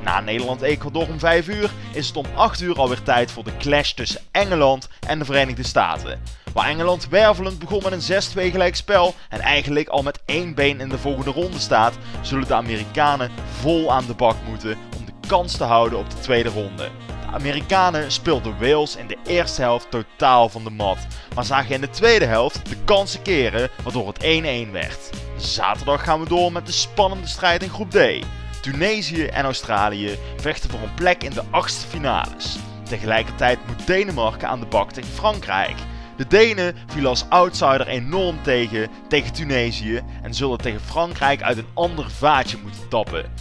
Na Nederland-Ecuador om 5 uur is het om 8 uur alweer tijd voor de clash tussen Engeland en de Verenigde Staten. Waar Engeland wervelend begon met een 6-2 gelijkspel en eigenlijk al met één been in de volgende ronde staat, zullen de Amerikanen vol aan de bak moeten om de kans te houden op de tweede ronde. De Amerikanen speelden Wales in de eerste helft totaal van de mat, maar zagen in de tweede helft de kansen keren waardoor het 1-1 werd. Zaterdag gaan we door met de spannende strijd in groep D. Tunesië en Australië vechten voor een plek in de achtste finales. Tegelijkertijd moet Denemarken aan de bak tegen Frankrijk. De Denen vielen als outsider enorm tegen tegen Tunesië en zullen tegen Frankrijk uit een ander vaatje moeten tappen.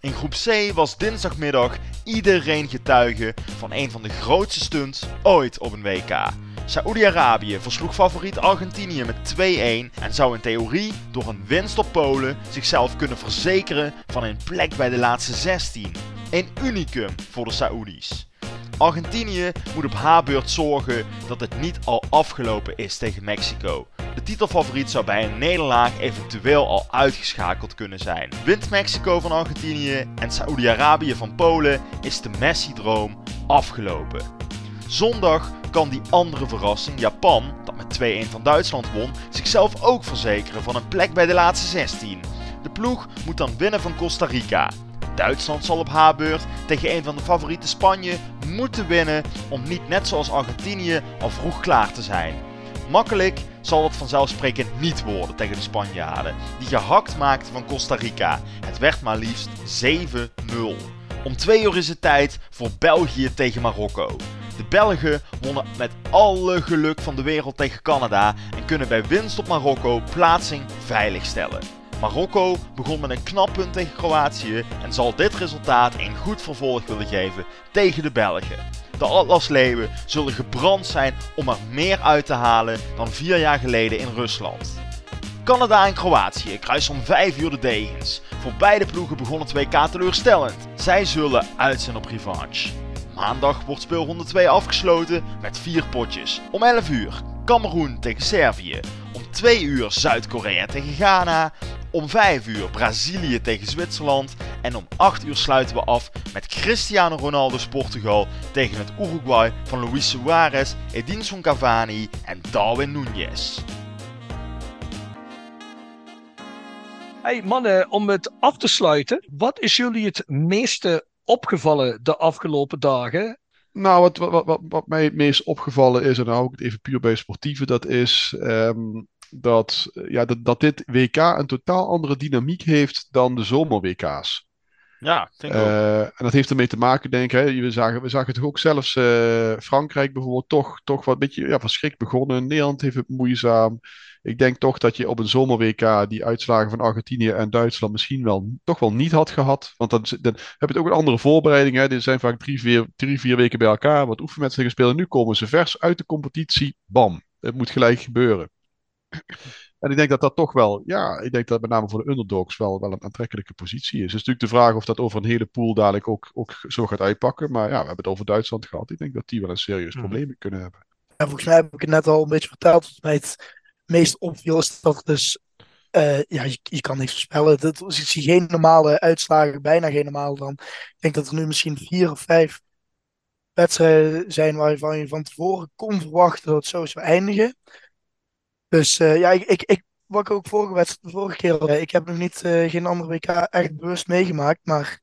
In groep C was dinsdagmiddag iedereen getuige van een van de grootste stunts ooit op een WK. Saoedi-Arabië versloeg favoriet Argentinië met 2-1 en zou in theorie door een winst op Polen zichzelf kunnen verzekeren van een plek bij de laatste 16. Een unicum voor de Saoedi's. Argentinië moet op haar beurt zorgen dat het niet al afgelopen is tegen Mexico. De titelfavoriet zou bij een nederlaag eventueel al uitgeschakeld kunnen zijn. Wint Mexico van Argentinië en Saoedi-Arabië van Polen is de Messi-droom afgelopen. Zondag kan die andere verrassing, Japan, dat met 2-1 van Duitsland won, zichzelf ook verzekeren van een plek bij de laatste 16. De ploeg moet dan winnen van Costa Rica. Duitsland zal op haar beurt tegen een van de favorieten Spanje moeten winnen om niet net zoals Argentinië al vroeg klaar te zijn. Makkelijk zal het vanzelfsprekend niet worden tegen de Spanjaarden, die gehakt maakten van Costa Rica. Het werd maar liefst 7-0. Om twee uur is het tijd voor België tegen Marokko. De Belgen wonnen met alle geluk van de wereld tegen Canada en kunnen bij winst op Marokko plaatsing veiligstellen. Marokko begon met een knap punt tegen Kroatië en zal dit resultaat een goed vervolg willen geven tegen de Belgen. De Atlasleeuwen zullen gebrand zijn om er meer uit te halen dan vier jaar geleden in Rusland. Canada en Kroatië kruisen om 5 uur de degens. Voor beide ploegen begon het WK teleurstellend. Zij zullen uit zijn op revanche. Maandag wordt speel 102 afgesloten met vier potjes. Om 11 uur Cameroen tegen Servië. Om 2 uur Zuid-Korea tegen Ghana. Om 5 uur Brazilië tegen Zwitserland. En om 8 uur sluiten we af met Cristiano Ronaldo's Portugal tegen het Uruguay van Luis Suarez, Edinson Cavani en Darwin Núñez. Hey mannen, om het af te sluiten, wat is jullie het meeste opgevallen de afgelopen dagen? Nou, wat, wat, wat, wat mij het meest opgevallen is, en dan hou ik het even puur bij sportieve, dat is ehm, dat, ja, dat, dat dit WK een totaal andere dynamiek heeft dan de zomer-WK's. Ja, denk ik. Eh, en dat heeft ermee te maken, denk ik. Hè, we, zagen, we zagen toch ook zelfs eh, Frankrijk bijvoorbeeld toch, toch wat beetje ja, verschrikt begonnen. Nederland heeft het moeizaam. Ik denk toch dat je op een zomer-WK die uitslagen van Argentinië en Duitsland misschien wel toch wel niet had gehad. Want dan, dan heb je het ook een andere voorbereiding. Hè. Dit zijn vaak drie vier, drie, vier weken bij elkaar. Wat oefenwedstrijden gespeeld. En nu komen ze vers uit de competitie. Bam. Het moet gelijk gebeuren. En ik denk dat dat toch wel, ja, ik denk dat met name voor de underdogs wel, wel een aantrekkelijke positie is. Het is natuurlijk de vraag of dat over een hele pool dadelijk ook, ook zo gaat uitpakken. Maar ja, we hebben het over Duitsland gehad. Ik denk dat die wel een serieus Mhm. probleem kunnen hebben. En volgens mij heb ik het net al een beetje verteld. Wat mij het meest opviel is dat dus, eh, ja, je, je kan niks voorspellen. Dat, ik zie geen normale uitslagen, bijna geen normale dan. Ik denk dat er nu misschien vier of vijf wedstrijden zijn waarvan je van tevoren kon verwachten dat het zo zou eindigen. Dus eh, ja, ik, ik, ik, wat ik ook vorige, wedstrijd, vorige keer al zei, ik heb nog niet, eh, geen andere WK echt bewust meegemaakt, maar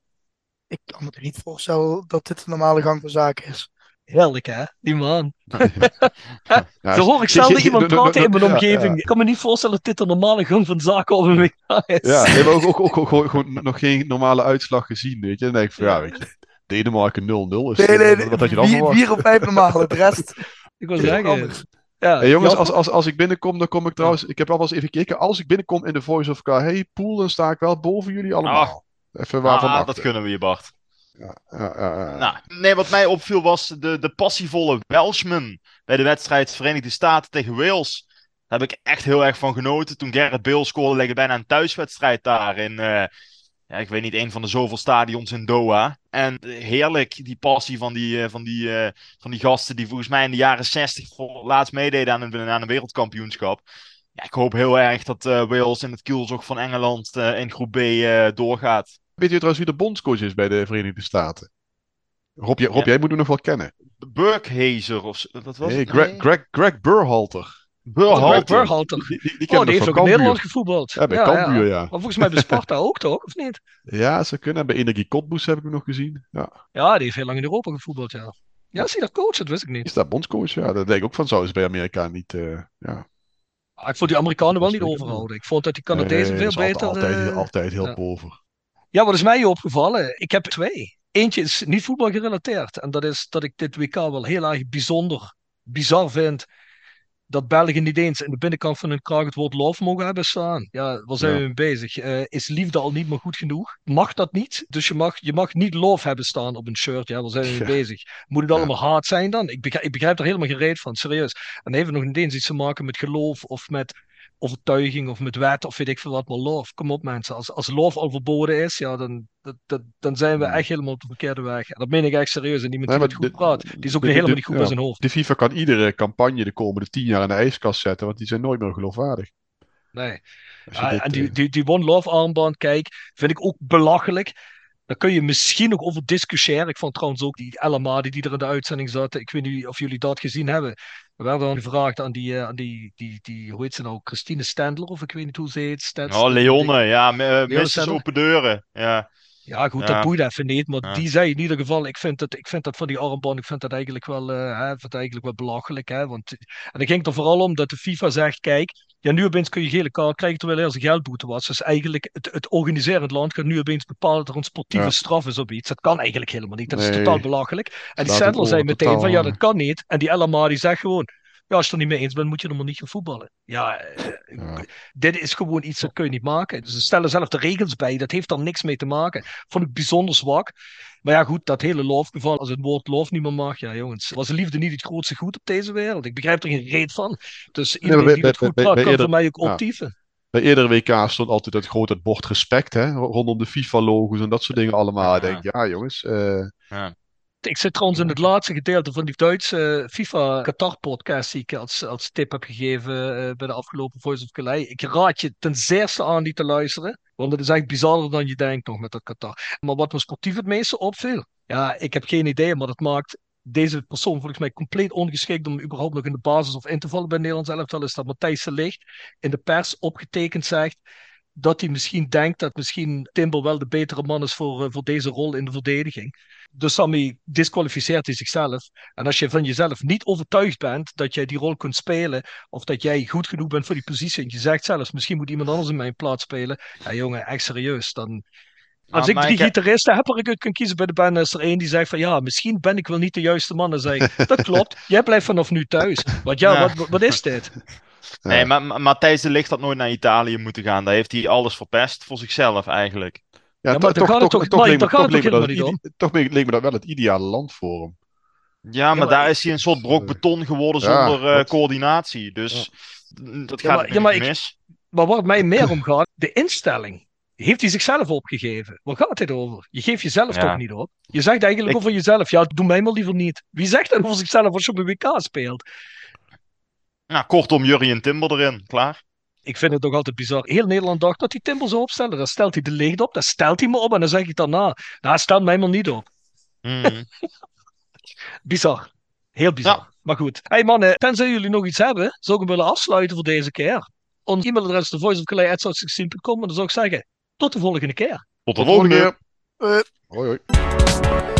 ik kan me er niet voorstellen dat dit de normale gang van zaken is. Heerlijk hè, die man. Ja, Zo hoor ik zelden iemand praten in mijn omgeving. ja. Ik kan me niet voorstellen dat dit de normale gang van zaken op een WK is. Ja, we hebben ook, ook, ook, ook gewoon, nog geen normale uitslag gezien, weet je. En dan denk ik van, ja, weet je, Denemarken 0-0 is... Nee, nee, wat had je dan vier of vijf normale, de rest Ik wil zeggen, anders. Ja, Hey, jongens, als, als, als ik binnenkom, dan kom ik trouwens... Ik heb al eens even gekeken. Als ik binnenkom in de Voice of Car, hey, pool, dan sta ik wel boven jullie allemaal. Even waarvan Ah, achter. dat kunnen we je, Bart. Ja, ja, ja, ja. Nou, nee, wat mij opviel was de, de passievolle Welshman bij de wedstrijd Verenigde Staten tegen Wales. Daar heb ik echt heel erg van genoten. Toen Garrett Bale scoorde, leek het bijna een thuiswedstrijd daar in, eh, ja, ik weet niet, een van de zoveel stadions in Doha. En eh, heerlijk, die passie van die, eh, van, die, eh, van die gasten die volgens mij in de jaren 60 voor laatst meededen aan een, aan een wereldkampioenschap. Ja, ik hoop heel erg dat eh, Wales in het kielzog van Engeland in groep B doorgaat. Weet je trouwens wie de bondscoach is bij de Verenigde Staten? Rob, jij- Rob Ja. jij moet hem nog wel kennen. Burkhazer of dat was Nee, het? Greg, Greg, Greg Burhalter. Burhalter. Burhalter. Die, die, die Oh, die we heeft ook in Nederland gevoetbald. Ja, bij ja, Cambuur, ja. ja. Maar volgens mij bij Sparta ook toch, of niet? Ja, ze kunnen. Bij Energie Cottbus heb ik hem nog gezien. Ja. Ja, die heeft heel lang in Europa gevoetbald, ja. Ja, is hij daar coach? Dat wist ik niet. Is daar bondscoach? Ja, dat denk ik ook van. Zou ze bij Amerika niet... eh, ja. Ah, ik vond die Amerikanen wel niet overhouden. Ik vond dat die Canadezen Nee, veel dat is altijd, beter... Altijd, eh, altijd heel ja. boven. Ja, wat is mij opgevallen? Ik heb twee. Eentje is niet voetbal gerelateerd. En dat is dat ik dit WK wel heel erg bijzonder, bizar vind. Dat België niet eens in de binnenkant van hun kraag het woord love mogen hebben staan. Ja, waar zijn Ja. we mee bezig? Eh, is liefde al niet meer goed genoeg? Mag dat niet? Dus je mag, je mag niet love hebben staan op een shirt. Ja, waar zijn we mee Ja. bezig? Moet het allemaal haat zijn dan? Ik begrijp, ik begrijp er helemaal geen reet van, serieus. En heeft nog niet eens iets te maken met geloof of met overtuiging of met wet of weet ik veel wat, maar love. Kom op mensen, als, als love al verboden is, ja, dan, dat, dat, dan zijn we Hmm. echt helemaal op de verkeerde weg. En dat meen ik echt serieus. En iemand Nee, die het goed de- praat, die is ook de- helemaal de- niet goed ja. bij zijn hoofd. De FIFA kan iedere campagne de komende tien jaar in de ijskast zetten, want die zijn nooit meer geloofwaardig. Nee. Dit, en die, eh, die, die One Love armband, kijk, vind ik ook belachelijk. Daar kun je misschien nog over discussiëren. Ik vond trouwens ook die El Amadi die er in de uitzending zat. Ik weet niet of jullie dat gezien hebben. We werden dan gevraagd aan die, eh, aan die, die, die, hoe heet ze nou, Christine Stendler, of ik weet niet hoe ze heet. Stendler. Oh, Leonne, ja, m- eh, Mrs. Stendler. Open Deuren. Ja. Ja, goed, Ja. dat boeit even niet. Maar Ja. die zei in ieder geval, ik vind, het, ik vind dat van die armband, ik vind dat eigenlijk wel, eh, hè, vind dat eigenlijk wel belachelijk. Hè? Want, en het ging er vooral om dat de FIFA zegt, kijk, ja, nu opeens kun je gele kaart krijgen terwijl er een geldboete was. Dus eigenlijk, het, het organiserend land gaat nu opeens bepalen dat er een sportieve Ja. straf is op iets. Dat kan eigenlijk helemaal niet. Dat is totaal belachelijk. En die Sandler zei meteen van, ja, dat kan niet. En die LMA die zegt gewoon, ja, als je het er niet mee eens bent, moet je er maar niet gaan voetballen. Ja, eh, Ja. dit is gewoon iets dat kun je niet maken. Dus ze stellen zelf de regels bij. Dat heeft daar niks mee te maken. Vond ik bijzonder zwak. Maar ja, goed, dat hele loofgeval, als het woord loof niet meer mag. Ja, jongens, was de liefde niet het grootste goed op deze wereld? Ik begrijp er geen reet van. Dus iedereen bij- die bij- goed bij- praat, bij kan eerder- voor mij ook ja. optieven. Bij eerdere WK stond altijd het grote het bord respect, hè, rondom de FIFA-logos en dat soort dingen allemaal. Ik denk, ja jongens, eh, Ik zit trouwens in het laatste gedeelte van die Duitse FIFA Qatar podcast die ik als, als tip heb gegeven eh, bij de afgelopen Voice of Calais. Ik raad je ten zeerste aan die te luisteren, want het is eigenlijk bizarder dan je denkt nog met dat Qatar. Maar wat me sportief het meeste opviel, ja, ik heb geen idee, maar dat maakt deze persoon volgens mij compleet ongeschikt om überhaupt nog in de basis of in te vallen bij Nederlands elftal, is dat Matthijs de Ligt in de pers opgetekend zegt dat hij misschien denkt dat misschien Timber wel de betere man is voor, eh, voor deze rol in de verdediging. Dus Sammy disqualificeert hij zichzelf. En als je van jezelf niet overtuigd bent dat jij die rol kunt spelen, of dat jij goed genoeg bent voor die positie, en je zegt zelfs, misschien moet iemand anders in mijn plaats spelen. Ja, jongen, echt serieus. Dan, als ik drie gitaristen heb waar ik uit kan kiezen bij de band, is er één die zegt van ja, misschien ben ik wel niet de juiste man. Dan zeg ik, dat klopt, jij blijft vanaf nu thuis. Want ja, Ja. Wat, wat is dit? Nee, maar maar Matthijs de Ligt had nooit naar Italië moeten gaan. Daar heeft hij alles verpest voor zichzelf eigenlijk. ja, maar toch- toch ide- toch leek me dat wel het ideale land voor hem. Ja, maar maar daar is hij een soort brok beton geworden zonder eh, coördinatie. Dus dat Ja, gaat maar- maar ik- mis. Maar waar het mij meer om gaat, de instelling. Heeft hij zichzelf opgegeven? Waar gaat dit over? Je geeft jezelf Ja. toch niet op? Je zegt eigenlijk Ik- over jezelf, ja, doe mij maar liever niet. Wie zegt dat over zichzelf als je op een WK speelt? Nou, kortom, Jurien Timber erin. Klaar. Ik vind het toch altijd bizar. Heel Nederland dacht dat hij Timber zou opstellen. Dan stelt hij de licht op, dan stelt hij me op en dan zeg ik daarna, nou, stel mij maar niet op. Mhm. Bizar. Heel bizar. Ja. Maar goed. Hey mannen, tenzij jullie nog iets hebben, zou ik hem willen afsluiten voor deze keer. Ons e-mailadres is thevoiceofcalais.16.com en dan zou ik zeggen, tot de volgende keer. Tot de volgende keer. Eh, Hoi hoi.